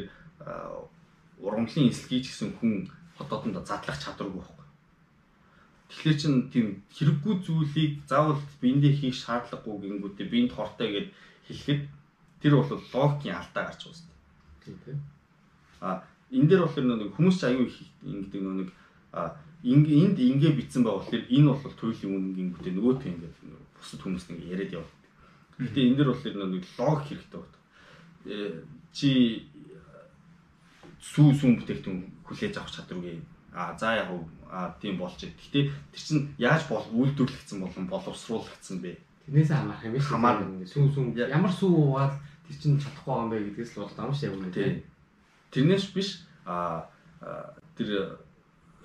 ургамлын эслэгийг гэсэн хүн хотоодонд задлах чадваргүй байхгүй. Тэгэхээр чин тийм хэрэггүй зүйлийг заавал биендээ хийх шаардлагагүй гингүүтээ биенд хортой гэд хэлэхэд тэр бол логикийн алдаа гарч байгаа тийм тийм. А энэ дээр болохоор нэг хүмүүс ч аюу ингэдэг нэг а энд ингээ битсэн байгаа болохоор энэ бол туйлын үнэн гингүүтээ нөгөөт ингээ бусад хүмүүс нэг яриад явдаг. Гэтэ энэ дээр болохоор нэг логик хэрэгтэй байна. Э, чи сүү сүүн бүтээгдэхүүн хүлээж авах чадваргүй. А за яг а тийм болж байна. Гэтэ тэр чинь яаж бол үйлдвэрлэгдсэн болон боловсруулагдсан бэ? Тэрнээс хамаарх юм биш. Хамаар сүү сүүн ямар сүү уугаад тэр чинь чадахгүй юм бэ гэдгээс л болоод амш яг үнэ тийм. Тэрнээс биш а тэр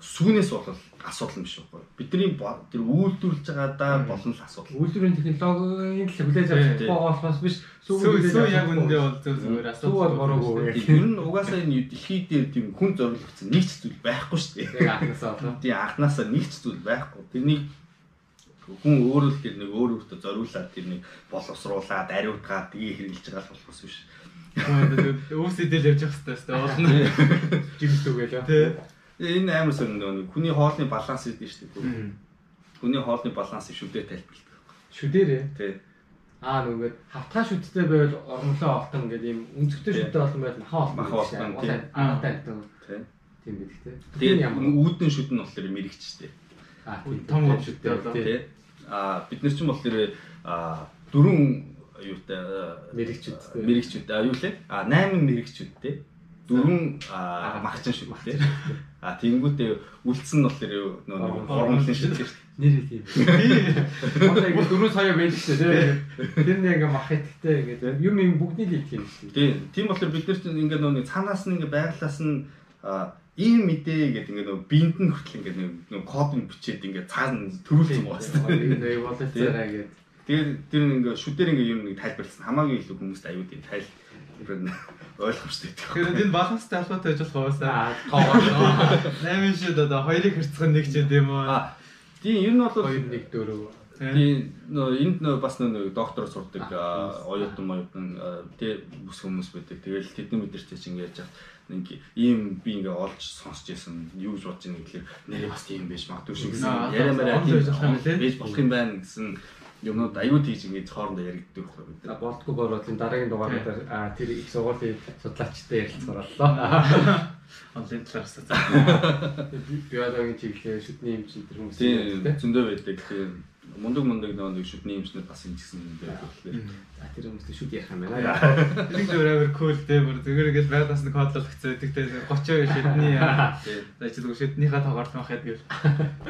сүүнээс бол асуудал юм шиг байна. Бидний тэр үйлдвэрлэж байгаадаа болно л асуудал. Үйлдвэрийн технологийн л хүлээж авах болохоос биш сүү сүү яг үндэ бол зөв зөвөр асуудал. Сүү бол бороогүй. Ер нь угаасаа энэ дэлхий дээр тийм хүн зориулагдсан нэг ч зүйл байхгүй шүү дээ. Яг анхнаасаа болоо. Тийм анхнаасаа нэг ч зүйл байхгүй. Тэрнийг хүн өөрөө л тэр нэг өөр өөртөө зориулаад тэр нэг боловсруулаад ариутгаад тгий хэрэгжилж байгаа л болохос биш. Өвсөдөл явж явах хэрэгтэй болно. Жимтүүгээл. Тий. Энэ амар сонь нэг хүний хоолны баланс гэдэг шүү дээ. Хүний хоолны балансыг шүдээр тайлбарладаг. Шүдээрээ? Тий. Аа нүгээд хавтгай шүдтэй байвал ормлоо олтон гэдэг юм өнцгтэй шүдтэй олон байл маха олтон. Маха олтон тий. Аа тайлбар. Тий. Тийм гэдэг тий. Тэгээд үүдэн шүд нь болохоор мэрэгчтэй. Аа том шүдтэй болоо. Тий. Аа бид нар ч юм болохоор дөрөв юутай мэрэгчүүд мэрэгчүүд аа юу лээ? Аа 8 мэрэгчүүдтэй дөрвөн магчин шиг тий. А тэгэнгүүтээ үлдсэн нь болохоор нөө формулын шиг тийм нэр тийм. Одоо ингэ дөрөв сая байж тээ тий. Тэр нэг ингээ мах итгэтэй ингээ юм юм бүгдний л тийм шүү. Тийм. Тийм болохоор бид нар чинь ингээ нөө цаанаас нь ингээ байглаас нь ийм мэдээ гэдэг ингээ нөө биенд нь хүртэл ингээ нөө код нь бичээд ингээ цаана төрүүлсэн байгаа шүү. Тэгээ болоцоораа гэдэг. Тэгээд тэр ингээ шүдээр ингээ юм нэг тайлбарласан хамаагүй илүү хүмүүст аюудын тайл ойлгомжтой гэдэг. Тэгэхээр энэ баланстай албатай байж болох уусаа. Тоогоо. 8 шид одоо хоёрыг хэрцэх нэг ч юм уу. Тийм ер нь бол 2 1 4. Тийм нөө энд нөө бас нөө доктор сурдаг оюутан оюутан тий бүс хүмүүс байдаг. Тэгэл тэдний мэдэрч чинь ингэж яах нэг ийм би ингээ олж сонсч байсан юу гэж бодож байгаа гэхээр нэрээ бас тийм байж магадгүй шүү гэсэн яриа тийм байж болох юм байна гэсэн юмнууд аюу тийж ингэж хоорондоо яригддаг байхгүй бид. Бороод энэ дараагийн дугаараар тэр их сургуулийн судлаачтай ярилцгаар боллоо. Онлайн талаас биологийн чиглэлээр шүдний эмч энэ хүмүүс зөндөө байдаг. Тийм мундаг мундаг нэг шүдний эмчнэр бас энэ гэсэн юм байдаг болохоор. За тэр хүмүүст шүд ярих юм байна. Нэг зөв амар кул дээ бүр зүгээр гэж байгаад нэг хотлогцоо тэгтээ 30 шүдний за чи зүгээр шүднийхаа тоогоор л махад гэл.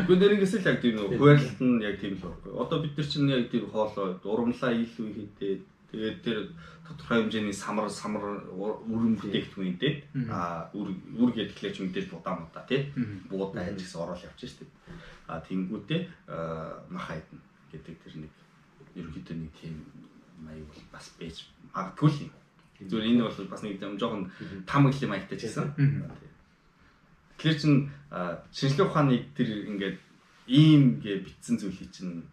Үгүй нэрнгэс л яг тийм нөө хуваарлалт нь яг тийм л байна. Одоо бид нар чинь яг тийм хоолоо урамлаа илүү хийдээ тэгээд тэр тодорхой хэмжээний самар самар үрэн бүтээгдэхүүн дээ. А үр үр гэдгэлээч мэдээж будаа мудаа тий. Буудаа ажигс орол явчих дээ а тэнгүүтээ мах хайдна гэдэг тэр нэг ерөнхийдөө нэг тийм маяг бол бас байж магадгүй л юм. Зүгээр энэ бол бас нэг юм жоохон там гэх маягтай ч гэсэн. Тэгэхээр чин шинжлэх ухааны тэр ингээд ийм гэ битсэн зүйлийг чин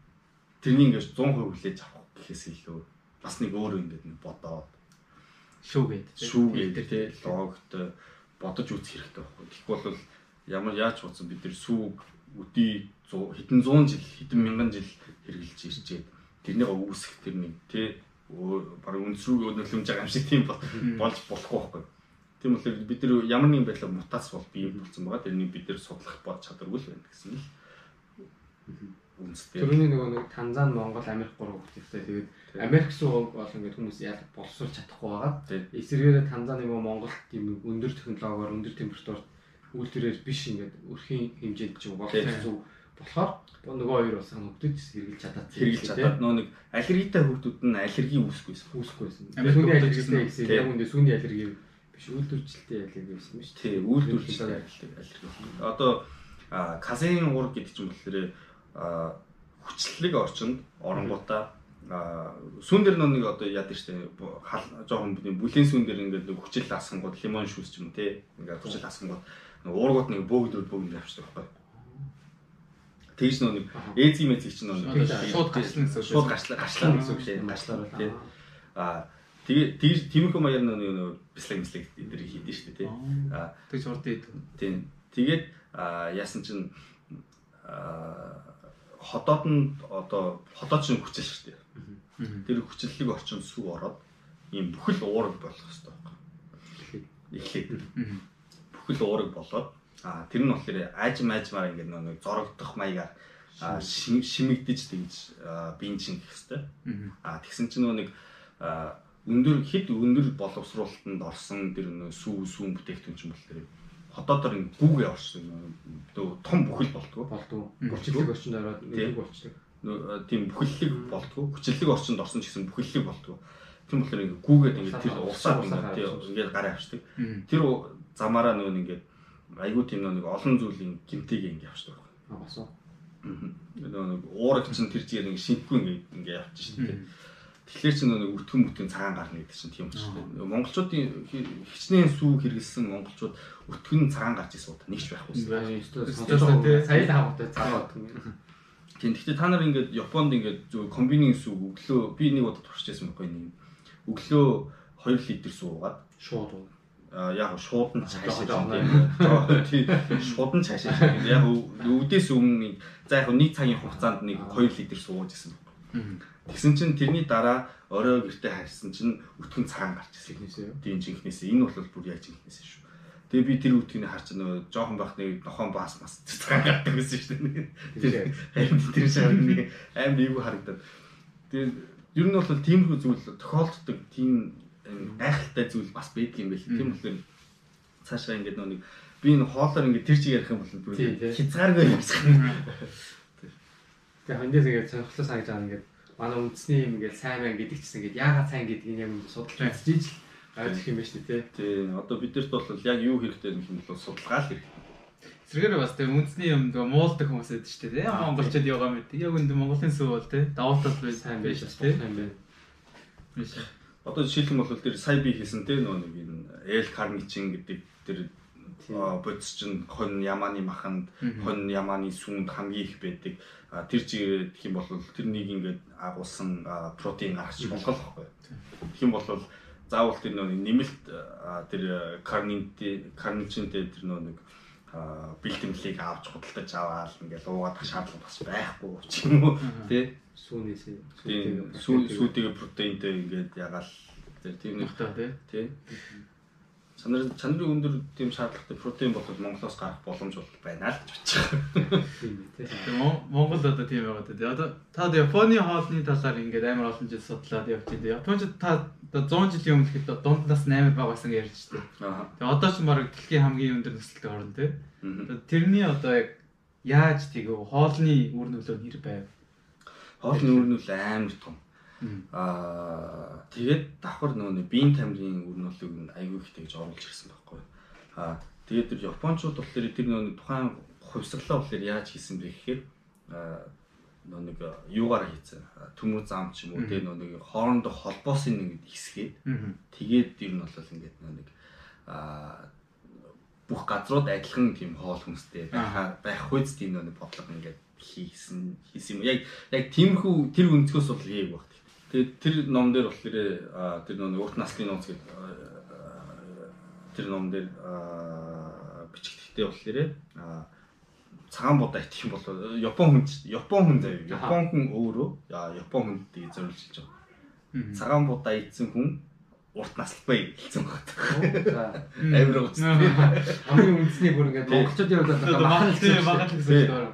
тэрний ингээд 100% хүлээж авах гэхээс илүү бас нэг өөр ингээд нэг бодоод шүүгээд шүүгээд тий логт бодож үзэх хэрэгтэй байхгүй. Тэгэхгүй бол ямар яаж бодсон бид нар сүүг өдий хэдэн 100 жил хэдэн мянган жил хэрэгжилж ирчээд тэрнийг үүсгэх тэр нэг тий баг үнс рүү нөлөмж байгаа юм шиг тийм болж болохгүй байхгүй. Тийм болохоор бид нар ямар нэгэн байдлаар мутац бол бий болсон байгаа. Тэрнийг бид нар судлах бод чадваргүй л байна гэсэн л үнэтэй. Тэрний нөгөө нэг Танзан, Монгол, Америк гурав хүүхдтэй тэгээд Америк суу бол ингээд хүмүүс яа боловсруулж чадахгүй байгаа. Эсвэргээр Танзан уу Монголд тийм өндөр технологиор, өндөр температурт үйлдвэрээр биш ингээд өрхийн хэмжээнд ч болох зүг болохоор нөгөө хоёр бас хөгдөж хэрэгжилж чадаад хэрэгжилж чадаад нөө нэг аллергитай хүүхдүүд нь аллерги үүсэхгүйсэн. Үүсэхгүйсэн. Сүүний аллергитэй гэсэн яг үндэ сүүний аллерги биш үйлдвэрчлэлтэй аллерги байсан юм шүү дээ. Тий, үйлдвэрчлэлтэй аллерги. Одоо казеин ураг гэдэг чинь болохоор хүчлэлэг орчинд оронгуудаа сүүн дээр нэг одоо яадаг штэ жоохон бүлийн сүүн дээр ингээд хүчил асангууд лимон шүүс ч юм те ингээд хүчил асангууд уургууд нэг бөөгдрүүд бөөгдөр авчдаг байхгүй. Тэгж нэг эзэн мэзэг чинь нэг шууд гачлан гэсэн шууд гачлаа гачлаа гэсэн үг шээ. Гачлаар тий. Аа тэгээ тэгж тиймэрхүү маяар нэг бислэг бислэг эдэр хийдэж штэ тий. Аа тэгж урд ийд. Тийм. Тэгээд яасан чинь аа ходоод нь одоо ходоод чинь хүчил штэ. Тэр хүчлэлийг орчинд сүг ороод ийм бүхэл уураг болох хэрэгтэй байхгүй. Эхлээд бүхэл уураг болоод а тэр нь болохоор аажим аажмаар ингээд нэг зорогдох маягаар шимэгдэж тэгж биеийн чинь гэх хэвээр. А тэгсэн чинь нэг өндөр хэд өндөр боловсруулалтанд орсон тэр нөө сүү сүүн бүтээгдэхүүн чинь болохоор хотоодор ин гүүгээ орсон том бүхэл болтгоо болтгоо хүчлэг орчинд ороод нэг болчдаг тийм бүхэллэг болтгоо хүчлэг орчинд орсон гэсэн бүхэллэг болтгоо тийм болохоор ингээ гүүгээд ингээ тэр усаад ингээ ингээд гараа авчдаг тэр замаараа нөгөө ингээд айгүй тийм нэг олон зүйлийн гимтийг ингэ явчихдаг байна. А бас уу. Аа. Нэг уураг чинь тэр чигээр ингэ шинтгүй ингэ ингэ явчих шүү дээ. Тэгэхээр чинь нэг өртгөн мөтгөн цагаан гарна гэдэг чинь тийм учраас шүү. Монголчуудын хичнээн сүү хэрэгэлсэн монголчууд өртгөн цагаан гарч ирсэн удаа нэгч байхгүй шүү. Сая л хаваатай цагаан өртгөн. Тийм. Гэхдээ та нар ингээд Японд ингээд зөв комбинийн сүү өглөө би нэг удаа туршиж байсан байхгүй нэг өглөө 2 литр суугаад шууд яг шууд нь цаашаа тийм шууд нь цаашаа яг өвдөөс өмнө за яг нэг цагийн хугацаанд нэг 2 литр сууж исэн. Тэгсэн чинь тэрний дараа орой гэртээ харьсан чинь өтгөн цагаан гарч ирсэн. Тийм жинхнээсээ энэ бол бүр яаж жинхнээсээ шүү. Тэгээ би тэр өтгөний харч нөгөө жоохон байх нэг нохоон баас мас цагаан гардаг гэсэн шүү дээ. Тэр харин тэр шар нэг аим нэггүй харагдаад. Тэгээ ер нь бол тиймэрхүү зүйл тохиолддог тийм гайхалтай зүйл бас байдаг юм байл. Тийм болохоор цаашаа ингээд нэг би энэ хоолоор ингээд тэр чиг ярих юм бол хязгааргүй ярьсах. Тэгээ хандээс ингээд сонирхолтой санагдаж байгаа ингээд манай үндэсний юм ингээд сайн байна гэдэг чинь ингээд яагаад сайн гэдгийг яг судалж үзчихэж гайх юм байна шүү дээ. Тийм одоо бидэрт бол яг юу хэрэгтэй юм бол судалгаа л хэрэгтэй. Зэрэгээр бас тэг үндэсний юм нэг муулдаг хүмүүс байдаг шүү дээ. Монголчууд яваа мэт. Яг үндэ Монголын сүв бол тий давуу тал бай сайн байж шүү дээ. Сайн байна. Биш одоо жишээлх нь бол тэр сая би хэлсэн те нөө нэг энэ Эл Карничин гэдэг тэр бодис чинь хон ямааны маханд хон ямааны сүнд хамгийн их байдаг тэр чигээр гэх юм бол тэр нэг ингээд агуулсан протеин гаргачих болох байхгүй. Тэгэх юм бол заавал тэр нөө нэмэлт тэр карнинти карничинтэй тэр нөө нэг бэлтгэлийг авч худалдаж аваад ингээд уугаад шаардлага бас байхгүй ч юм уу тий. Сүүнээс сүү сүүтэйг протеинтэй ингээд ягаал тийм нэг тий. чанар чанарын өндөр тийм шаардлагатай протеин болоод Монголоос гарах боломж бол байна л гэж бодож байгаа. Монгол одоо тийм байгаа дээ. Одоо та Японы хоолны талаар ингээд амар олон жил судлаад явж байна. Японууд та одоо 100 жилийн өмнө хэд дунд нас 8 байгаасан гэж ярьж дээ. Тэгээ одоо ч баг дэлхийн хамгийн өндөр нөхцөлтэй орн тий. Тэрний одоо яг яаж тэгээ хоолны үр нөлөө нэр байв? Хоолны үр нөлөө амар том. Аа тэгээд давхар нөгөө биеийн тамирын үр нөлөөг нь айгүй их тэгж оруулж ирсэн байхгүй. Аа тэгээд тэр японочууд болохоор тэр нөгөө тухайн хувьсгалаа болохоор яаж хийсэн бэ гэхээр нөгөө нэг юугаар хийсэн. Төмөр зам ч юм уу нөгөө нэг хоорондох холбоосын нэг хэсгээд тэгээд ер нь бол ингээд нэг аа бүх газрууд адилхан тийм хоол хүнстэй байх байх хүйц тийм нэг бодлого ингээд хийсэн хийсэн юм. Яг яг тиймэрхүү тэр өнцгөөс бол яг баг. Тэгээд тэр ном дээр болохоор тэр нэг урт насны нууц гэдэг тэр ном дээр бичигдэхтэй болохоор цагаан будаа идэх юм бол Япон хүн Япон хүн заяа Япон хүн өөрөө Япон хүнд тийг зориулж байгаа. Цагаан будаа идсэн хүн урт наслбай хэлсэн байна. Амир гоц. Хамгийн үндэсний бүр ингээд монголчуудын хувьд одоо махан хэлсэн махан хэлсэн.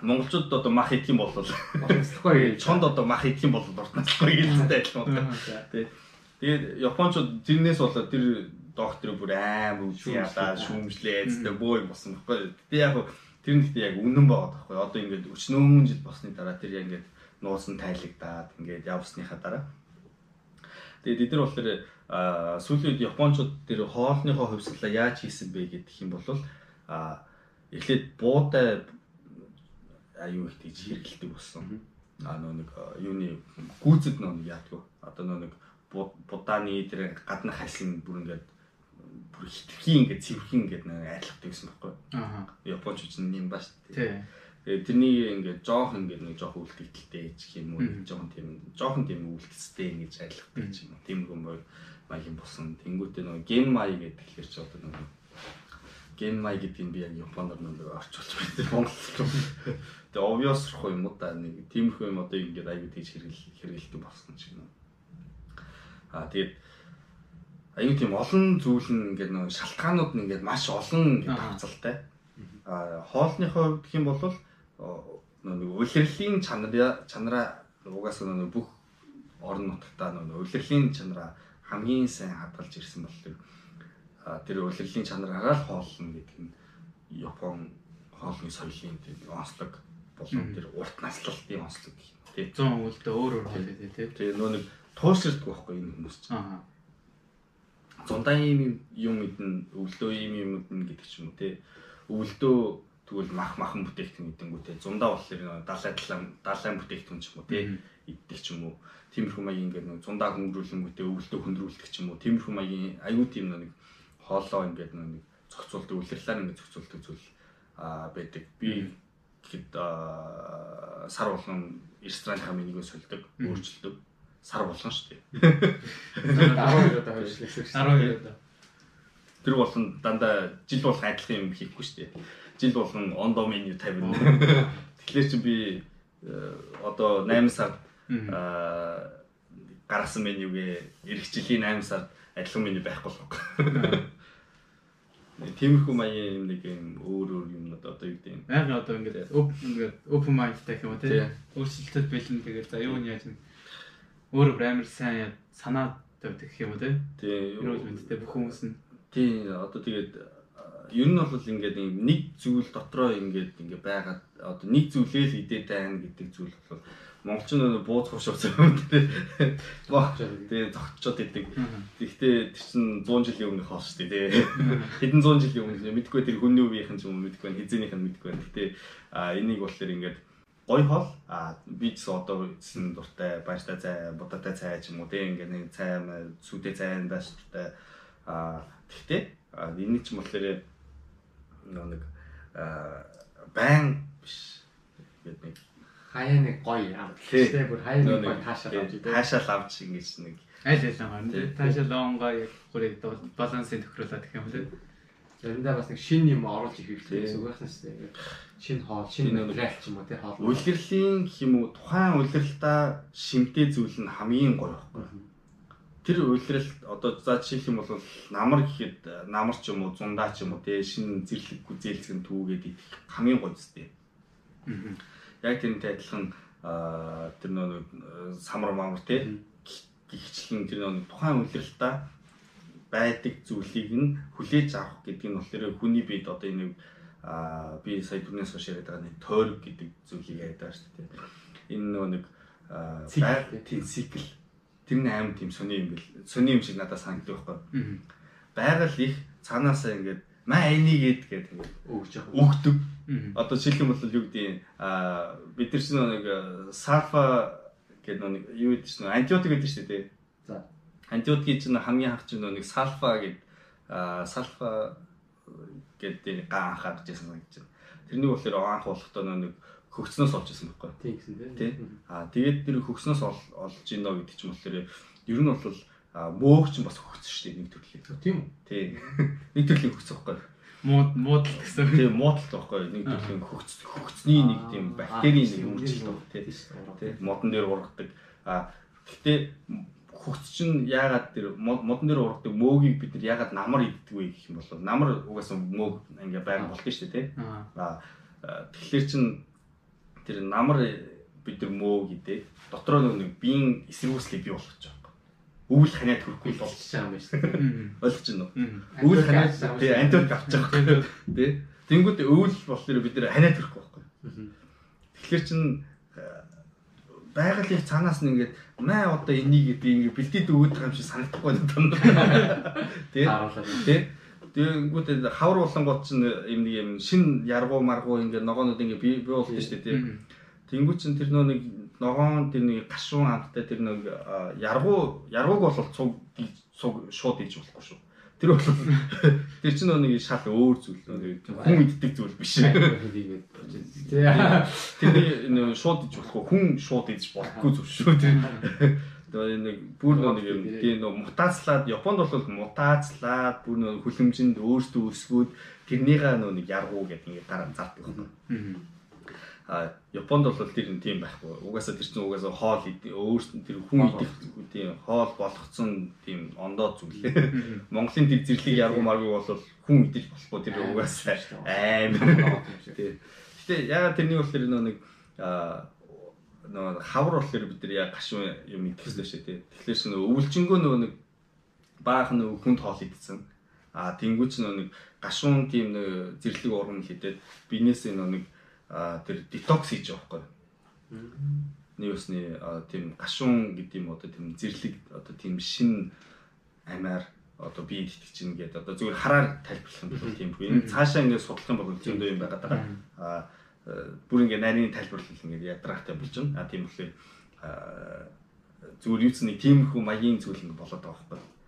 Монголчууд одоо мах идэх юм бол уртнаслахгүй чонд одоо мах идэх юм бол уртнаслахгүй хэлсэнтэй адилхан. Тий. Тэгээд японочууд тэрнээс болоод тэр доктор бүр аим үгүй ядаа шүүмжлээ эцтэй бөө юм болсон байхгүй. Тэгээд яг тэр нь гэхдээ яг үнэн байгаа байхгүй. Одоо ингээд өчнөө жил болсны дараа тэр яг ингээд нуусан тайлагдаад ингээд явсныхаа дараа Тэгээд эдгээр болохоор сүүлийн үед японочууд тэр хоолныхоо хувьсгалаа яаж хийсэн бэ гэдэг юм бол а эхлээд буудай аюу их тийж хэрэгэлдэг болсон. А нөө нэг юуны гүйцэд нөө яадгүй. Одоо нөө нэг будааны тэр гадны хасин бүр ингээд бүр хитрхийн ингээд цэвэрхэн ингээд айлхдаг гэсэн байхгүй. Аа. Японч чинь юм ба шүү дээ. Тэгээ тэрний ингээд жоох ингээд нэг жоох үлдэгдэлтэй ч юм уу жоохон тийм жоохон тийм үлдэстэй ингэж айлхдаг ч юм уу. Тийм юм маягийн болсон. Тэнгүүтээ нөгөө ген май гэдэг тэгэхээр ч одоо нөгөө ген май гэдэг нь би яг японоор нөгөө орчуулж байна. Монгол руу. Тэгээ obvious рах юм уу да нэг тиймэрхүү юм одоо ингээд аягүй тийж хэрэгэл хэрэгэлдэг болсон ч юм уу. Аа тэгээд аюу тийм олон зүйл нь ингээд нөгөө шалтгаанууд нь ингээд маш олон ингээд хавцалтай. Аа хоолныхоо хувьд гэх юм бол нэг улирлын чанараа чанараа угаасаа нэг бүх орон нутгатаа нэг улирлын чанараа хамгийн сайн хадгалж ирсэн болохоор тэр улирлын чанараагаа л хоолно гэдэг нь Япон хоолны соёлын тийм онцлог болон тэр урт наслалтын онцлог гэх юм. Тийм 100 өвөлдөө өөр өөр хэлээ тийм тийм нөө нэг туушрдаг байхгүй энэ хүмүүс чинь. Аа зундаа юм юм мэднэ өвлдөө юм юм мэднэ гэдэг ч юм уу тийм өвлдөө Тэгвэл мах махан бүтээгдэхүүн идэнгүүтээ зундаа болохоор далай далай далайн бүтээгдэхүүн ч юм уу тий иддэг ч юм уу. Тиймэрхүү маягийн ингээд нэг зундаа хөнгөрүүлэнгүүтээ өвөлдөө хөндрүүлдэг ч юм уу. Тиймэрхүү маягийн аюу тийм нэг хоолоо ингээд нэг зохицуулдаг үлрэхлээр ингээд зохицуулдаг зүйл аа байдаг. Би гэхэд сар болгон ресторанынхаа менюг сольдог, өөрчилдөг. Сар болгон шүү дээ. 12 удаа хойшлуулсан. 12 удаа. Тэр болгон дандаа жил болгон адилхан юм хийхгүй шүү дээ жил болгон ондо меню тавина. Тэгэхээр чи би э, одоо 8 сард гаргасан менюгээ эх жилийн 8 сард адилхан меню байхгүй байна. Тиймэрхүү маягийн юм нэг юм өөр өөр юмнууд одоо юу гэдэг юм. Яг одоо ингээд ингээд open mind гэх юм уу тийм. Өөрчлөлтөд бэлэн тэгээд за юу нь яаж нэг өөр өөр амар сайн санаа тавьдаг гэх юм уу тийм. Тийм. Ерөөл мэдтэй бүх хүмүүс нь. Тийм одоо тэгээд ер нь бол ингээд нэг зүйл дотроо ингээд ингээд байгаад одоо нэг зүйлээ л идээд байна гэдэг зүйл бол монголчин нөө бууз хурш уцаа юм тий. Тэгээ зогтчод идэг. Гэхдээ тэр чин 100 жилийн өмнөх хоол шүү дээ тий. Хэдэн 100 жилийн өмнө мэдгүй тэр хүний үеийнхэн ч юм мэдгүй байна. Хизээнийх нь мэдгүй байна. Гэхдээ а энийг болохоор ингээд гой хоол а би ч одоо гэсэн дуртай баяртай цай будатай цай ч юм уу тий ингээд нэг цай сүдэ цай байж дуртай а гэхдээ энийг ч болохоор нэг байн биш гэдэг нэг хаяа нэг гоё юм. Тэ бүр хаяа нэг гоё таашаал авч дээ. Таашаал авч ингэж нэг аль аль юм. Таашаал онгоо яг бүрийг балансыг тохируулаад гэх юм лээ. Заримдаа бас нэг шин юм оруулж ирэх хэрэгтэй үг байна шүү дээ. Шинэ хоол, нөлөөлөл ч юм уу тий хоол. Үлгэрлэлийн гэх юм уу тухайн үлгэрэлтаа шимтэй зүйл нь хамгийн гоё байхгүй. Тэр үйлрэл одоо за жишээлх юм бол намар гэхэд намар ч юм уу зундаа ч юм уу тий шинэ зэрлэг гүзээлцэн түүгээд идэх хамгийн гоё зүтэй. Яг тэрнтэй адилхан тэр нөө самар мамар тий гихчлэн тэр нөө тухайн үйлрэлтаа байдаг зүйлийг нь хүлээж авах гэдэг нь болохоор хүний биед одоо энэ а би сая түрнээс хойш яриад байгаа нэг тойрог гэдэг зүйлийг яриад байгаа шүү дээ. Энэ нөө нэг байгаль цикл тэр нь аим тийм сони юм бэл сони юм шиг надад санагддаг байхгүй. Байгаль их цаанаасаа ингээд маа энийг гээд ингээд өгж өгдөг. Одоо жишээлх юм бол юу гэдэг а бид нар чинь нэг сальфа гэдэг нэг юу гэдэг чинь антибиотик гэдэг шүү дээ. За. Антибиотик чинь хамгийн анх чинь нэг сальфа гэдэг сальфа гэдэг ган анхаад гэсэн санагдаж байна. Тэрнийг болохоор анх болохдоо нэг хөгснөөс олж исэн байхгүй. Тийм гэсэн тийм. Аа тэгээд тэр хөгснөөс олж гинэ гэдэг чинь болохоор ер нь бол мөөх чинь бас хөгсөн шүү дээ нэг төрлийн. Тийм үү? Тийм. Нэг төрлийн хөгсөн байхгүй. Мууд муудал гэсэн. Тийм муудал байхгүй. Нэг төрлийн хөгц хөгцний нэг тийм бактерийн нэг үйлчлэл байна тийм. Тийм. Модон дээр ургадаг. Аа гэхдээ хөгц чинь яагаад тэр модон дээр ургадаг мөөгийг бид нар яагаад намар иддэг вэ гэх юм бол намар угаасаа мөөг ингээ байг болт нь шүү дээ тий. Аа тэгэхээр чин тэр намар бид нар мөөг идээд дотроо нэг биеийн эсэргүүцлийг бий болгож байгаа. Өвөл ханиад хөрөхгүй болж байгаа юм байна шүү дээ. Ойлгож байна уу? Өвөл ханиад тий антибиотик авч байгаа. Тий. Тэнгүүд өвөл болохоор бид нар ханиад хөрөхгүй байхгүй. Тэгэхээр чин байгалийн цаанаас нь ингээд маа одоо энийг би ингээд бэлдээд өгöd байгаа юм шиг санагдахгүй байна. Тэ? Тэ? Тэгэнгүүт хавар болонгууд чинь юм нэг юм шин яргуу маргуу ингээд ногоонууд ингээд бий бий болдог шүү дээ. Тэнгүү чинь тэр нөө нэг ногоон тэр нэг гашуун амттай тэр нэг яргуу яргууг бол цуг цуг шууд ийж болохгүй шүү. Тэр бол тэр чинь нэг шал өөр зүйл нэг хүн иддэг зүйл биш. Тэр нэг шууд иж болохгүй хүн шууд иж болохгүй зүйл шүү. Тэгээ нэг бүр нэг юм тийм нэг мутацлаад Японд бол мутацлаад бүр нэг хүлэмжинд өөртөө өсгөөд тэрнийгээ нэг яргуу гэдэг ингэ дараа зардаг байна. А Японд бол тэр нь тийм байхгүй. Угаасаа тэр чинь угаасаа хоол өөрсдөө тэр хүн идэх тийм хоол болгоцсон тийм ондоо зүйл. Монголын тэр зэрлэг яргуу маргүй бол хүн идэж болохгүй тэр угаасаа амар. Гэтэ ягаад тэрний бол тэр нэг нөгөө хавар болохоор бид нар яг гашуун юм идэх хэрэгтэй шүү дээ. Тэгэхээр ч нөгөө өвлжингөө нөгөө нэг баахан нөгөө хүнд хоол идсэн. А тэнгуүч нөгөө нэг гашуун тийм нэг зэрлэг ургам хидэд бинээсээ нөгөө нэг тэр детокс хийж байгаа байхгүй. Нэг усны тийм гашуун гэдэг юм одоо тийм зэрлэг одоо тийм шин амиар одоо бие итгэж чинь гэдэг одоо зүгээр хараар тайлбарлах юм бол тийм энэ цаашаа ингэ судлах юм бол зөндөө юм байгаад байгаа. Аа бүр ингэ нарийн тайлбарлал ингэ ядрахтай болж байна. А тийм болохоор зүгээр юу ч нэг тиймэрхүү маягийн зүйл ингэ болоод байгаа байхгүй.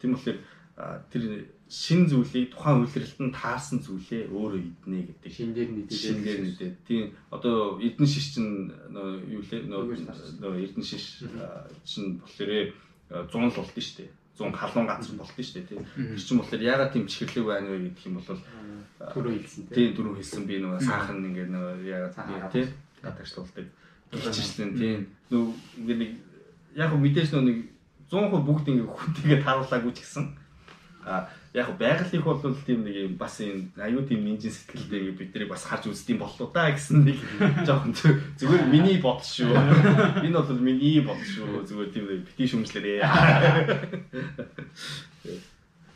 Тийм болохоор тэр шин зүйлийг тухайн үйлрэлтэнд таарсан зүйлээ өөрөө иднэ гэдэг. Шин дээр нэдээд. Шин дээр нэдээд. Тийм одоо эрдэн шиш чинь нөө юу лээ нөө эрдэн шиш чинь болохоор 100 л болд нь шүү дээ. 100 халуун газар болд нь шүү дээ. Тэр чинь болохоор ягаад тийм чихэрлэг байна вэ гэх юм бол түрүү хэлсэн тийм түрүү хэлсэн би нөгөө саахан ингээд нөгөө ягаад тийм гадагшлуулдаг. Гिचсэн тийм нөө ингээд яг мэдээж нөө нэг 100% бүгд ингээд хүнтэйгээ тааруулаагүй ч гэсэн А яг байгаль их бол тийм нэг юм бас юм аюу тийм нинжин сэтгэлтэй бид нарыг бас харж үздэм боллоо да гэсэн нэг жоохон зүгээр миний бодол шүү. Энэ бол миний бодол шүү. Зүгээр тийм бити шүмжлэрээ.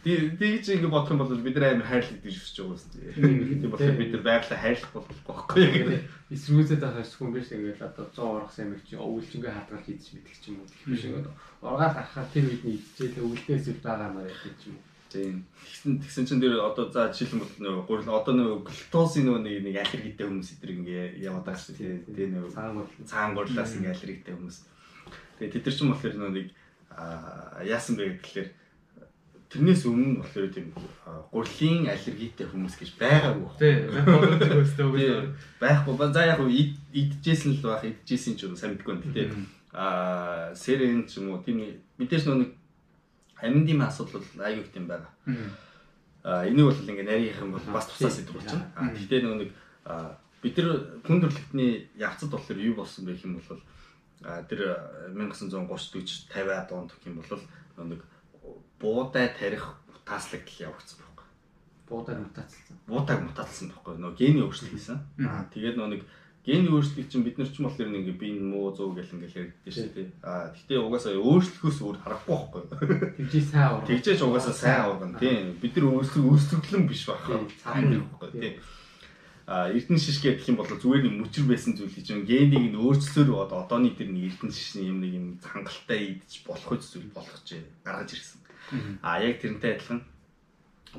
Тэгж ингэ бодох юм бол бид нар амар хайрлагдаж өсөж байгаа юм. Тийм болохоор бид нар байгалаа хайрлах болохгүй байхгүй. Эсвүүцэд ахаас хүн биш ингээл одоо 100 орхос амиг чи өвлжингээ хадгалж хийж мэдэх юм уу. Тэгэх биш ингээд ургаал харахаар тэр үед идчихээ өвлдөөс ив байгаа маа гэдэг ч юм. Тийм. Тэгсэн тэгсэн чинь тэр одоо за жишээлбэл нөгөө гурил одоо нөгөө глютозын нөгөө нэг нэг аллергитэй хүмүүс эдэр ингээ яваад байгаа шүү дээ. Тэгээ нөгөө цаан гурлаас ингээ аллергитэй хүмүүс. Тэгээ тэд нар ч юм болохоор нөгөө нэг яасан бэ гэхэлэр тэрнээс өмнө болохоор тийм гурлийн аллергитэй хүмүүс гэж байгаагүй. Тийм. Байхгүй. За яг идчихсэн л байх, идчихсэн ч юм сайн мэдгүй юм. Гэтэ аа сэрэн ч юм уу тийм мэдээж нөгөө аминдийн асуудал бол аюу их юм байна. Аа энийг бол ингээ нарийнх юм бол бас тусаа сэдв болчихно. Аа гэхдээ нөгөө нэг бид нар хүн төрөлхтний явцад болохоор юу болсон бэ гэх юм бол тэр 1930 40 50-аад онд гэх юм бол нэг буудай тарих мутацлагдал явагдсан байхгүй. Буудаг мутацлсан. Буудаг мутацлсан байхгүй. Нөгөө гений өөрчлөлт хийсэн. Аа тэгээд нөгөө нэг гений өөрчлөлт чинь бид нар ч юм болохоор нэг би муу зүү гэл ингээл ярьдээ шүү дээ. Аа гэхдээ угаасаа өөрчлөхөөс өөр харахгүй байхгүй. Тэгжээ сайн урган. Тэгжээч угаасаа сайн урган тийм. Бид нар өөрсдөө өөрсдөглөн биш байхгүй. Сайн байхгүй тийм. А эрдэнэ шиш гэх юм бол зүгээр нэг мөчр байсан зүйл чинь генийг нь өөрчлөөр бод одооний тэр нэг эрдэнэ шишний юм нэг юм хангалттай идэж болох зүйл болгож гаргаж ирсэн. А яг тэрнтэй адилхан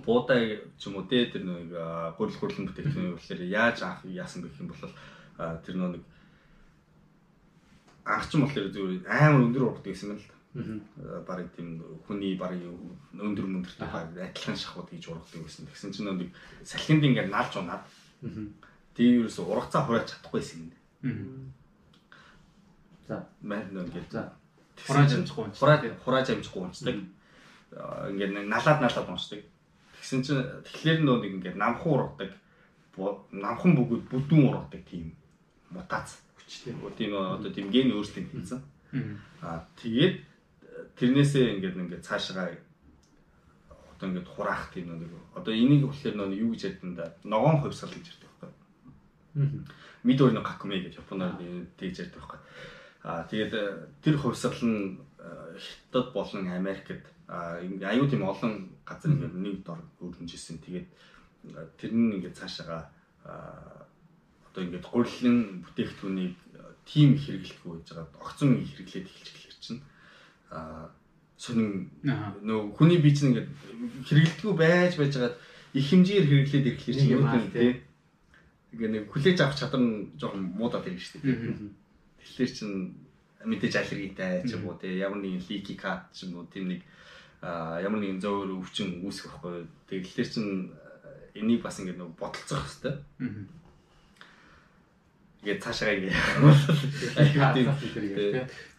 буудай ч юм уу дээ тэр нэг гурил гурлан бүтээгдэхүүн болохоор яаж анх яасан гэх юм бол тэр нэг анхчин болохоор зүгээр амар өндөр ургадаг гэсэн юм л да. Бараг тийм хүний бараг өндөр мөндөртэй адилхан шахууд хийж ургадаг гэсэн. Тэгсэн чинь нэг салхинд ингээд наалж унаад. Тийм ерөөсө ургацаа хурааж чадахгүйсэн юм. За маань ингээд за хурааж амжихгүй унцдаг. Хурааж хурааж амжихгүй унцдаг. Ингээд налаад налаад унцдаг. Тэгсэн чинь тэгэхээр нөө нэг ингээд намхан ургадаг намхан бөгөөд бүдүүн ургадаг тийм мутац хүчтэй. Тийм одоо тийм ген өөрчлөлт хийсэн. Аа тэгээд тэрнээсээ ингээд ингээд цаашаа одоо ингээд хураах тийм нэг одоо энийг болохоор нөө юу гэж ярьдаг да ногоон хувьсгал гэж ярьдаг байхгүй. Мидори но какуме гэж японоор тэгж ярьдаг байхгүй. Аа тэгээд э, тэр хувьсгал нь э, хятад болон Америкт аюу тийм олон газар ингээд нэг дор өрнөжсэн. Тэгээд э, тэр нь ингээд цаашаага одоо ингээд гурилын бүтээгдэхүүнийг тим хэрэглэхгүй байж байгаа. Огцон хэрэглээд эхэлж эхлэх чинь аа сонин нөө хүний бие чинь ингээд хэрэгэлдэггүй байж байж байгаа их хэмжээгээр хэрэглээд ирэхлээр чинь гэдэг тийм ингээ нэг хүлээж авах чадвар нь жоохон муудаад шүү дээ. Тэгэхээр чин мэдээж аллергитай ч юм уу тийм ямар нэгэн лики кат ч юм уу тийм нэг ямар нэгэн зөөр өвчин үүсэх байхгүй. Тэгэхээр чин энийг бас ингээ нэг бодолцох хэрэгтэй. Тэгээд цаашаа ингээ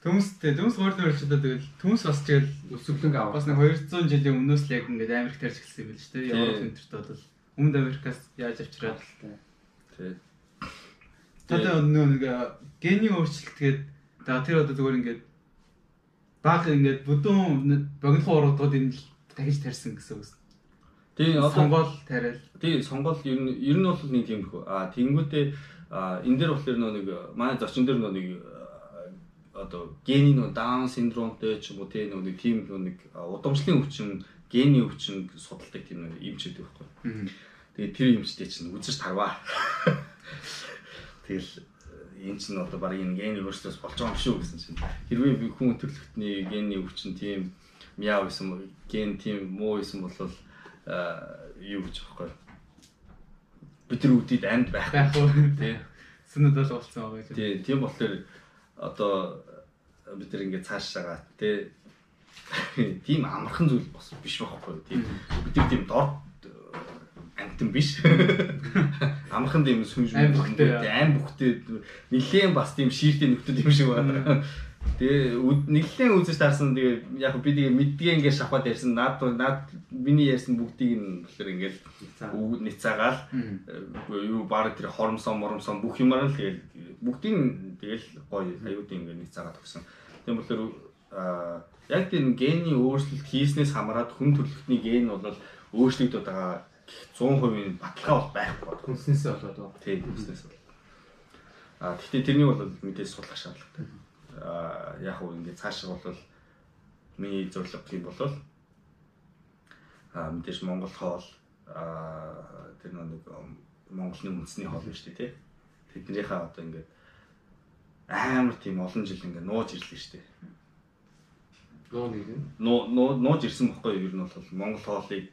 Төмстэй төмс гурлын өрчлөө тэгэл төмс бас тэгэл өсвөлнг аваа. Бас нэг 200 жилийн өмнөөс л яг ингээд Америк тарж эхэлсэн юм биш үү? Европ энтерт бол өмнөд Америкаас яаж авчираад тий. Тэгээд нөө нэг гений өөрчлөлт тэгээд тэгээ тэр одоо зүгээр ингээд баг ингээд бүдүүн богинохон уруудууд энэ дахиж тарьсан гэсэн үг. тий одоо сонгол тариал. тий сонгол ер нь ер нь бол нэг тийм хөө. А тэнгүүтээ а энэ дээр болохоор нэг манай зочин дээр нэг одоо гений нөө даун синдромтой ч юм уу тий нэг тийм нэг удамшлын өвчин гений өвчин судалдаг тийм нэг эмчүүд байхгүй. Тэгээд тэр эмчтэй чинь үзэж тарваа. Тэгэл энэ чинь одоо баг энэ гений өөрчлөлтөөс болж байгаа юм шүү гэсэн чинь хэрвээ би хүн төрлөختний гений өвчин тийм мяа байсан ген тийм муу байсан бол юу гэж байхгүй бид нар үдид амьд байх байх уу? Тий. Сүнэд бол болсон байгаа гэж тий тийм болохоор одоо бид нар ингээд цаашаагаа тий. Тийм амархан зүйл бас биш байхгүй тийм бид нар тийм дор амтан биш. Амархан тийм сүнж аим бүхтэй аим бүхтэй. Нилээн бас тийм шииртэй нөхдөд юм шиг байна Тэгээ нэглэн үзэж таарсан тэгээ яг би тэгээ мэдгээ ингээд шавхаад ярьсан наад наад миний ярьсан бүгдийг нь болохоор ингээд ницаагаал юу баг тэр хоромсон моромсон бүх юмар л тэгээ бүгдийг нь тэгэл гоё аюудын ингээд ницаагаад өгсөн. Тийм болохоор яг тийм гений өөрчлөлт хийснээс хамаарат хүн төрөлхтний ген бол өөрчлөгдөд байгаа 100% баталгаа бол байхгүй. Хүнснээсээ болоод. Тийм хүнснээс бол. А гэхдээ тэрнийг бол мэдээж судлах шаардлагатай яг уу ингээд цаашаа бол миний зорилго тийм болол а мэдээж Монгол хоол тэр нэг Монголын үндэсний хоол биш үү те тэднийхээ одоо ингээд амар тийм олон жил ингээд нууж ирлээ шүү дээ. Нуу нэг нь нуу нууж ирсэн бохгүй юу ер нь бол Монгол хоолыг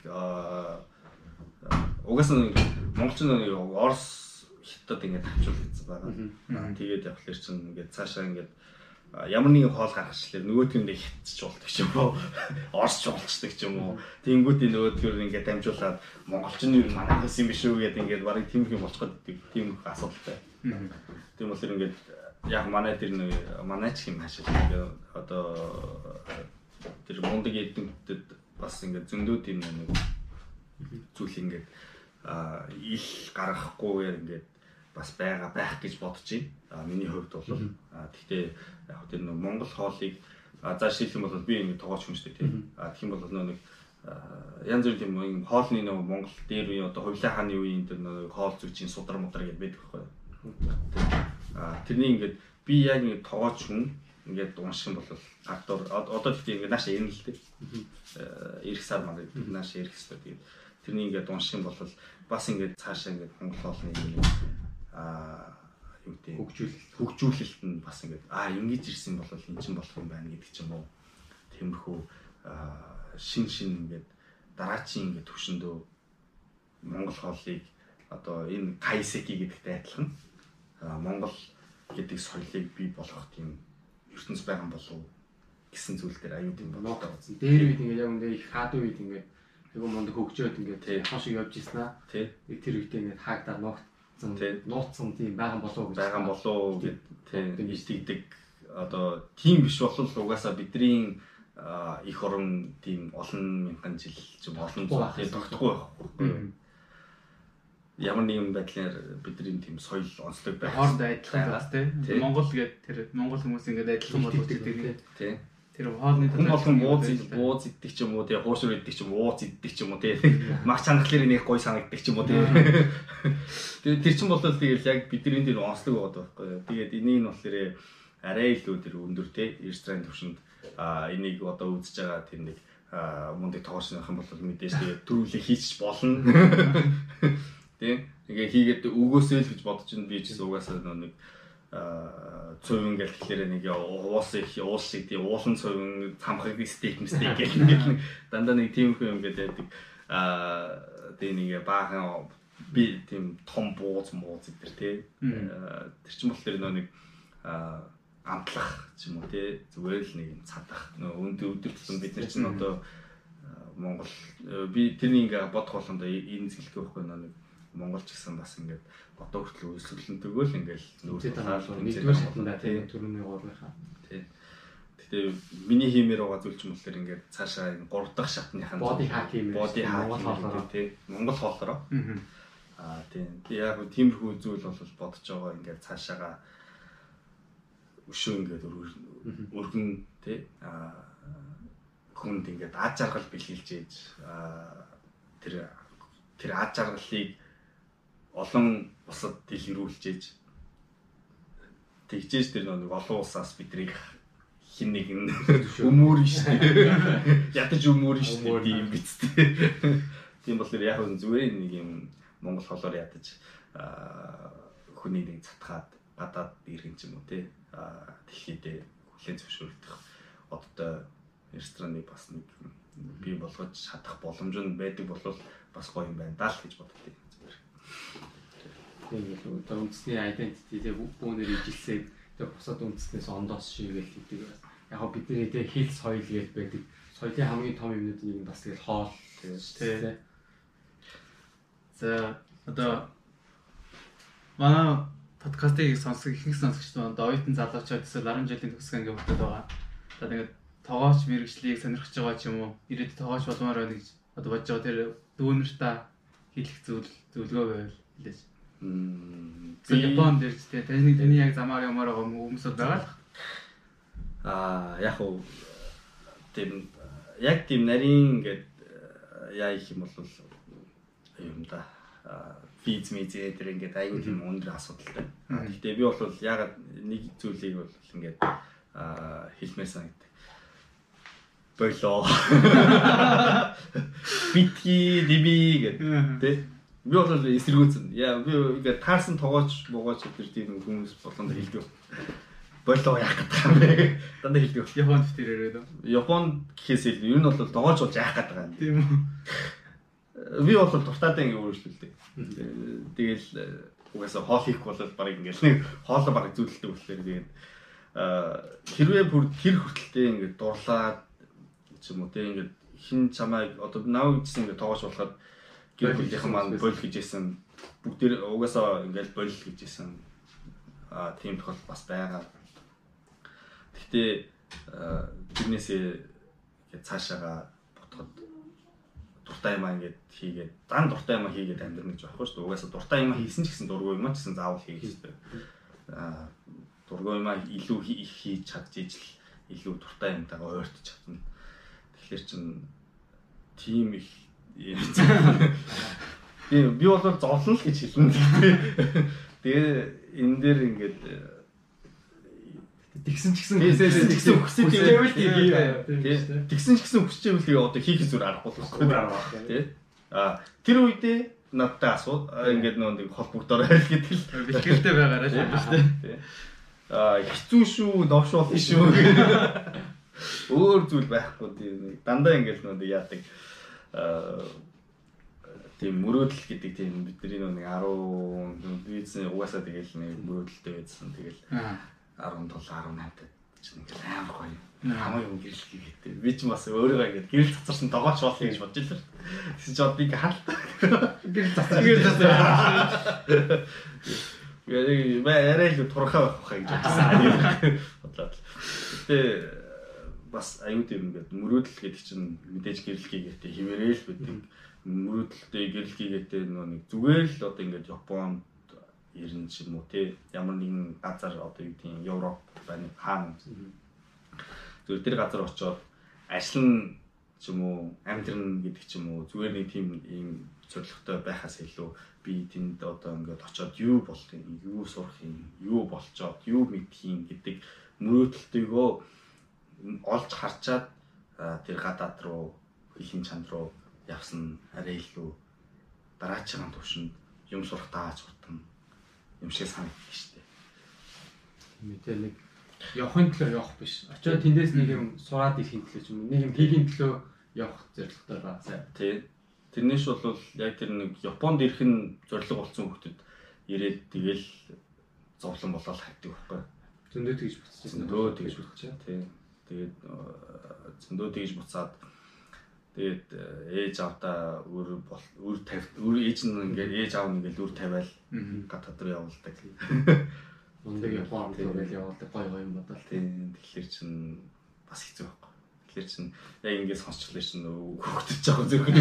угаасаа монголчин нэг Орос хятад ингээд авчуул гэсэн байгаа. Тэгээд явхлаар чинь ингээд цаашаа ингээд ямар нэгэн хоол гаргачлаа. Нөгөөдгөндөө хятч болдог ч юм уу. Орсч болцдог ч юм уу. Тэнгүүдийн нөгөөдгөр ингээд дамжуулаад монголчин юу манайхаас юм биш үү гэдэг ингээд барыг тийм юм болчих гээд тийм асуудалтай. Тийм болохоор ингээд яг манай тэр нэг манай ч юм хаашаа ингээд одоо тэр мундаг эдэнтэд бас ингээд зөндөө тийм нэг зүйл ингээд ил гаргахгүйгээр ингээд бас байгаа байх гэж бодож байна. А миний хувьд бол а тэгтээ яг тэр нэг Монгол хоолыг за шилэх юм бол би ингэ тоогооч хүн шүү дээ тийм. А тэгэх юм бол нэг янз бүрийн тийм юм хоолны нэг Монгол дээр үе одоо хувлаа хааны үеийн тэр нэг хоол зүгчийн судар мудар гэдэг байдаг байхгүй. А тэрний ингээд би яг ингэ тоогооч хүн ингээд унших юм бол гардуур одоо тэгтээ ингээд нааша ирнэ л дээ. Ирэх сар маань нааша ирэх хэрэгтэй. Тэгээд тэрний ингээд унших юм бол бас ингээд цаашаа ингээд Монгол хоолны юм аа юу гэдэг хөгжүүлэлт хөгжүүлэлт нь бас ингээд аа ингэж ирсэн бол эн чинь болох юм байна гэдэг ч юм уу. Тиймэрхүү шин шин ингээд дараачийн ингээд төвшөндөө Монгол хоолыг одоо энэ кайсеки гэдэгтэй адилхан Монгол гэдэг соёлыг бий болгох тийм ертөнц байгаа болов гэсэн зүйл дээр аюу тийм болоо та үзэн. Дээр үед ингээд яг үндэ их хаад үед ингээд айгу монд хөгжөөд ингээд хашиг явж ирсэн аа. Тэр үедээ ингээд хаагдаа ногт нууцсан. Тийм байгаа болов гэж байгаа болов гэд тийм итгэдэг. Одоо тийм биш болол угаасаа бидний их орон тийм олон мянган жил ч олон зуун тогтохгүй байхгүй ямар нэгэн байдлаар бидний тийм соёл онцлог байх хооронд адилхан бас тийм Монгол гэдэг тэр Монгол хүмүүс ингээд адилхан болов уу тийм Тэр хоолны хүн болгон бууз бууз иддэг ч юм уу тий хуушур иддэг ч юм уу ууц иддэг ч юм уу тий. Маш чангалаар нэг гой санагддаг ч юм уу тий. Тэгээд тэр чин болол тэгэл яг бидний дээр онцлог байгаа байхгүй тэгээд энийг нь болохоор арай илүү тэр өндөр тий ресторан төвшөнд а энийг одоо үзэж байгаа тэр нэг мундаг тоогоосных юм бол мэдээж тэгээд төрүүлээ хийчих болно. Тий ингээ хийгээд өгөөсөө л гэж бодож ин би ч гэсэн угаасаа нэг цувин гэл тэгэхээр нэг уус их уус тий уулан цувин цамхаг стейк мстейк гэх нэг дандаа нэг тиймэрхүү юм гэдэг аа тий нэг баахан би тийм том бууз мууз гэдэг тий. Тэр чинь болохоор нэг амтлах ч юм уу тий. Зүгээр л нэг цадах. Нөө өнд өдөр тутам бид нар чинь одоо Монгол би тэрний ингээ бодох болгондоо энэ зэлгээ байхгүй нэг Монгол ч гэсэн бас ингээд одоо хүртэл үйлсвэрлэнтэйгөө л ингээл нөөц таалал нэгдүгээр шатанда тийм төрөний гурвынхаа. Тийм. Гэтэ миний хиймээр байгаа зүйл ч юм болохоор ингээд цаашаа энэ 3 дахь шатныхаа боди хак хиймээр боди хак тийм Монгол хоолороо. Аа тийм. Яг тиймэрхүү зүйл бол бодож байгаа ингээд цаашаага өшөө ингээд өргөн тий аа хүнд ингээд ад жаргал бэлгэлж ээж тэр тэр ад жаргалыг олон бусад дэлгэрүүлж ээж тэгжээж тэр нэг олон улсаас бидрийг хин нэг өмөр шүү дээ. Ядаж өмөр шүү дээ юм биз дээ. Тийм болохоор яг зүгээр нэг юм Монгол холоор ядаж хүний нэг цатгаад гадаад иргэн ч юм уу те дэлхийдээ хүлэн зөвшөөрөх одтой рестораны бас нэг бий болгож чадах боломж нь байдаг бол бас гоё юм байна даа л гэж боддتي. Тийм л одоо үндэсний identity тэг бүүнээр ижилсээд тэг бусад үндэснээс ондоос шигээл гэдэг. Яг го бидний тэг хэл соёл гэж байдаг. Соёлын хамгийн том юмнууд нэг бас тэгэл хоол тийм. За одоо манай подкастыг сонсох ихэнх сонсогчд одоо оюутан залуучууд эсвэл 10 жилийн төгсгөн ингээд бодод байгаа. Одоо ингээд тоогооч мэрэгчлийг сонирхож байгаа ч юм уу ирээд тоогооч болмоор байна гэж одоо бодож байгаа тэр дүүнэртаа хэлэх зүйл зөвлөгөө байвал хэлээч. Би Японд ирж тэ таны таны яг замаар ямаар байгаа хүмүүсүүд байгаа л. Аа яг уу тийм яг тийм нарийн ингээд яа их юм бол юм да. Физ мизээ тэр ингээд аюул тийм өндөр асуудалтай. Гэхдээ би бол ягаад нэг зүйлийг бол ингээд хэлмээр санагдав болоо. Битгий диби гэдэг тий Би бол эсэргүүцэн. Яа би ингээд таарсан тоогооч богооч тэр тийм хүмүүс болонд хэлдэг. Болоо яах гэдэг юм бэ? Дандаа хэлдэг. Японд тэр яриад. Японд гэхээс илүү ер нь бол тоогооч болж яах гэдэг юм. Тийм үү. Би бол дуртайдаа ингээд өөрчлөлтэй. Тэгэл угаасаа хоол хийх бол баг ингээд нэг хоолоо баг зүудэлдэг болохоор тэгээд хэрвээ бүр тэр хүртэлтэй ингээд дурлаад ч юм уу те ингээд хин чамайг одоо нав гэсэн ингээд тоогооч болоход гэр бүлийнхэн маань боль гэжсэн бүгдээр угаасаа ингээл боль гэжсэн а тийм тохиол бас байгаа. Гэхдээ тэрнээсээ ингээд цаашаага ботход дуртай юм аа ингээд хийгээд дан дуртай юм хийгээд амьдрна гэж байхгүй шүү дээ. Угаасаа дуртай юм хийсэн ч гэсэн дургүй юм а ч гэсэн заавал хийх хэрэгтэй. Аа дургүй юм илүү их хийж чадчих ижил илүү дуртай юмтайгаа ойртож чадна. Тэгэхээр чин тийм их Тийм би бол зовлон л гэж хэлнэ. Тэгээ энэ дээр ингээд тэгсэн ч гэсэн тэгсэн хүсэж ивэл тийм. тэгсэн ч гэсэн хүсэж ивэл одоо хийх зүр арга болохгүй арга тий. А тэр үедээ надтай асуу ингээд нөө нэг холбогдоор айл гэдэг л бэлгэртэй байгаараа шүү дээ. А хэцүү шүү, новш болно шүү. Өөр зүйл байхгүй тийм. Дандаа ингээд нөө яадаг тийм мөрөөдөл гэдэг тийм бидний нэг 10 визэн угаасаа тэгэл нэг мөрөөдөлтэй байсан. Тэгэл 17 18 тад чинь ингээл амар гоё. Хамаа юм гэрэл хийгээтэй. Би ч бас өөрийгөө ингээд гэрэл цацарсан догооч болох гэж бодож илэр. Тэгсэн чинь одоо ингээд хальтаа. Гэрэл цацар. Гэрэл цацар. Яг бай арай л турхаа байх хаа гэж бодсон. Бодлоо. Гэтэ бас аюу тийм ингээд мөрөөдөл гэдэг чинь мэдээж гэрэлхий гэдэг хിവэрэл байдаг. Мөрөөдөлтэй гэрэлхий гэдэг нэг зүгээр л одоо ингээд Японд ирнэ ч юм уу те? Ямар нэгэн газар одоо юу гэдэг Европ байна хаана Зүгээр тэр газар очиод ажиллана ч юм уу амьдрын гэдэг ч юм уу зүгээр нэг тийм ийм зоригтой байхаас илүү би тэнд одоо ингээд очиод юу болох юм, юу сурах юм, юу болчоод, юу мэдэх юм гэдэг мөрөөдөлтөйгөө олж харчаад тэр гадаад руу хэлхийн чанд руу явсан арай илүү дараачихын төвшөнд юм сурах тааж утна юм шиг санагддаг шүү дээ. Мэдээ нэг явахын төлөө явах биш. Очоод тэндээс нэг юм сураад ихийн төлөө ч юм уу нэг юм хийхин төлөө явах зорилготой байгаа. Тий. Тэрнээс бол яг тэр нэг Японд ирэх нь зорилго болсон хүмүүс ирээд тэгэл зовлон болоод хайдаг байхгүй. Зөндөө тэгж буцчихсан. Зөндөө тэгж буцчихсан. Тий. Тэгээд зөндөө тэгж буцаад тэгээд ээж авдаа өөр өөр тавь өөр ээж нь ингээд ээж аав ингээд өөр тавиал гадаад руу явуулдаг. Ундаг Японд тэгэл явуулдаг гоё гоё юм бодол. Тийм тэгэхээр чин бас хэцүү байхгүй. Тэгэхээр чин яг ингээд сонсчлаа чин хөөхдөж байгаа зөвхөн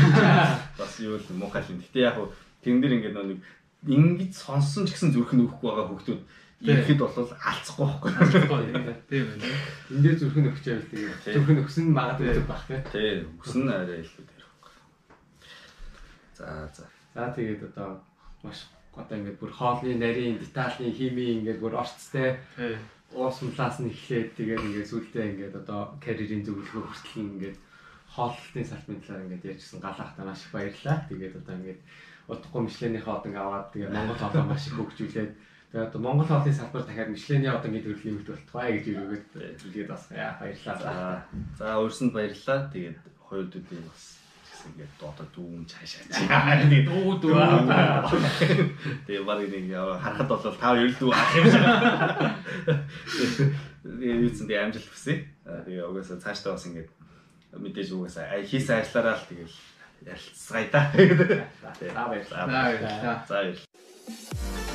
бас юу л муухай юм. Гэтэ яг тэрэн дээр ингээд нэг ингэж сонссон ч гэсэн зүрх нь өөхөхгүй байгаа хүмүүс ирэхэд бол алцахгүй байхгүй. Тийм байна. Энд дээр зүрх нь өгч байвал тэгээд зүрх нь өгсөн магадгүй байх тийм. Тийм, өгсөн арай илүү дээр байхгүй. За за. За тэгээд одоо маш одоо ингээд бүр хоолны нарийн детальны химийн ингээд бүр орцтой уусмлаас нь эхлээд тэгээд ингээд сүултээ ингээд одоо карьерийн зөвлөгөө хүртэл ингээд хооллолтын салбарын талаар ингээд ярьжсэн галаахтаа маш их баярлалаа. Тэгээд одоо ингээд удахгүй мишленийхээ одоо ингээд аваад тэгээд Монгол хоолоо маш их хөгжүүлээд Тэгээд одоо Монгол хоолны салбар дахиад Мишлений одоо ингэ төрлийн нэмэлт болтугай гэж юугээд хэлгээд бас яа баярлалаа. За өөрсөнд баярлалаа. Тэгээд хоёр төдий бас ингээд дуудаад дүүм цаашаа. Тэгээд дүү дүү. Тэгээд баг нэг харахад бол тав ерөлдөө ах юм шиг. Тэгээд юуцэн тэгээд амжилт хүсье. Тэгээд угаасаа цаашдаа бас ингээд мэдээж угаасаа хийсэн ажиллаараа л тэгээд ярилцгаая да. За баярлалаа. За баярлалаа.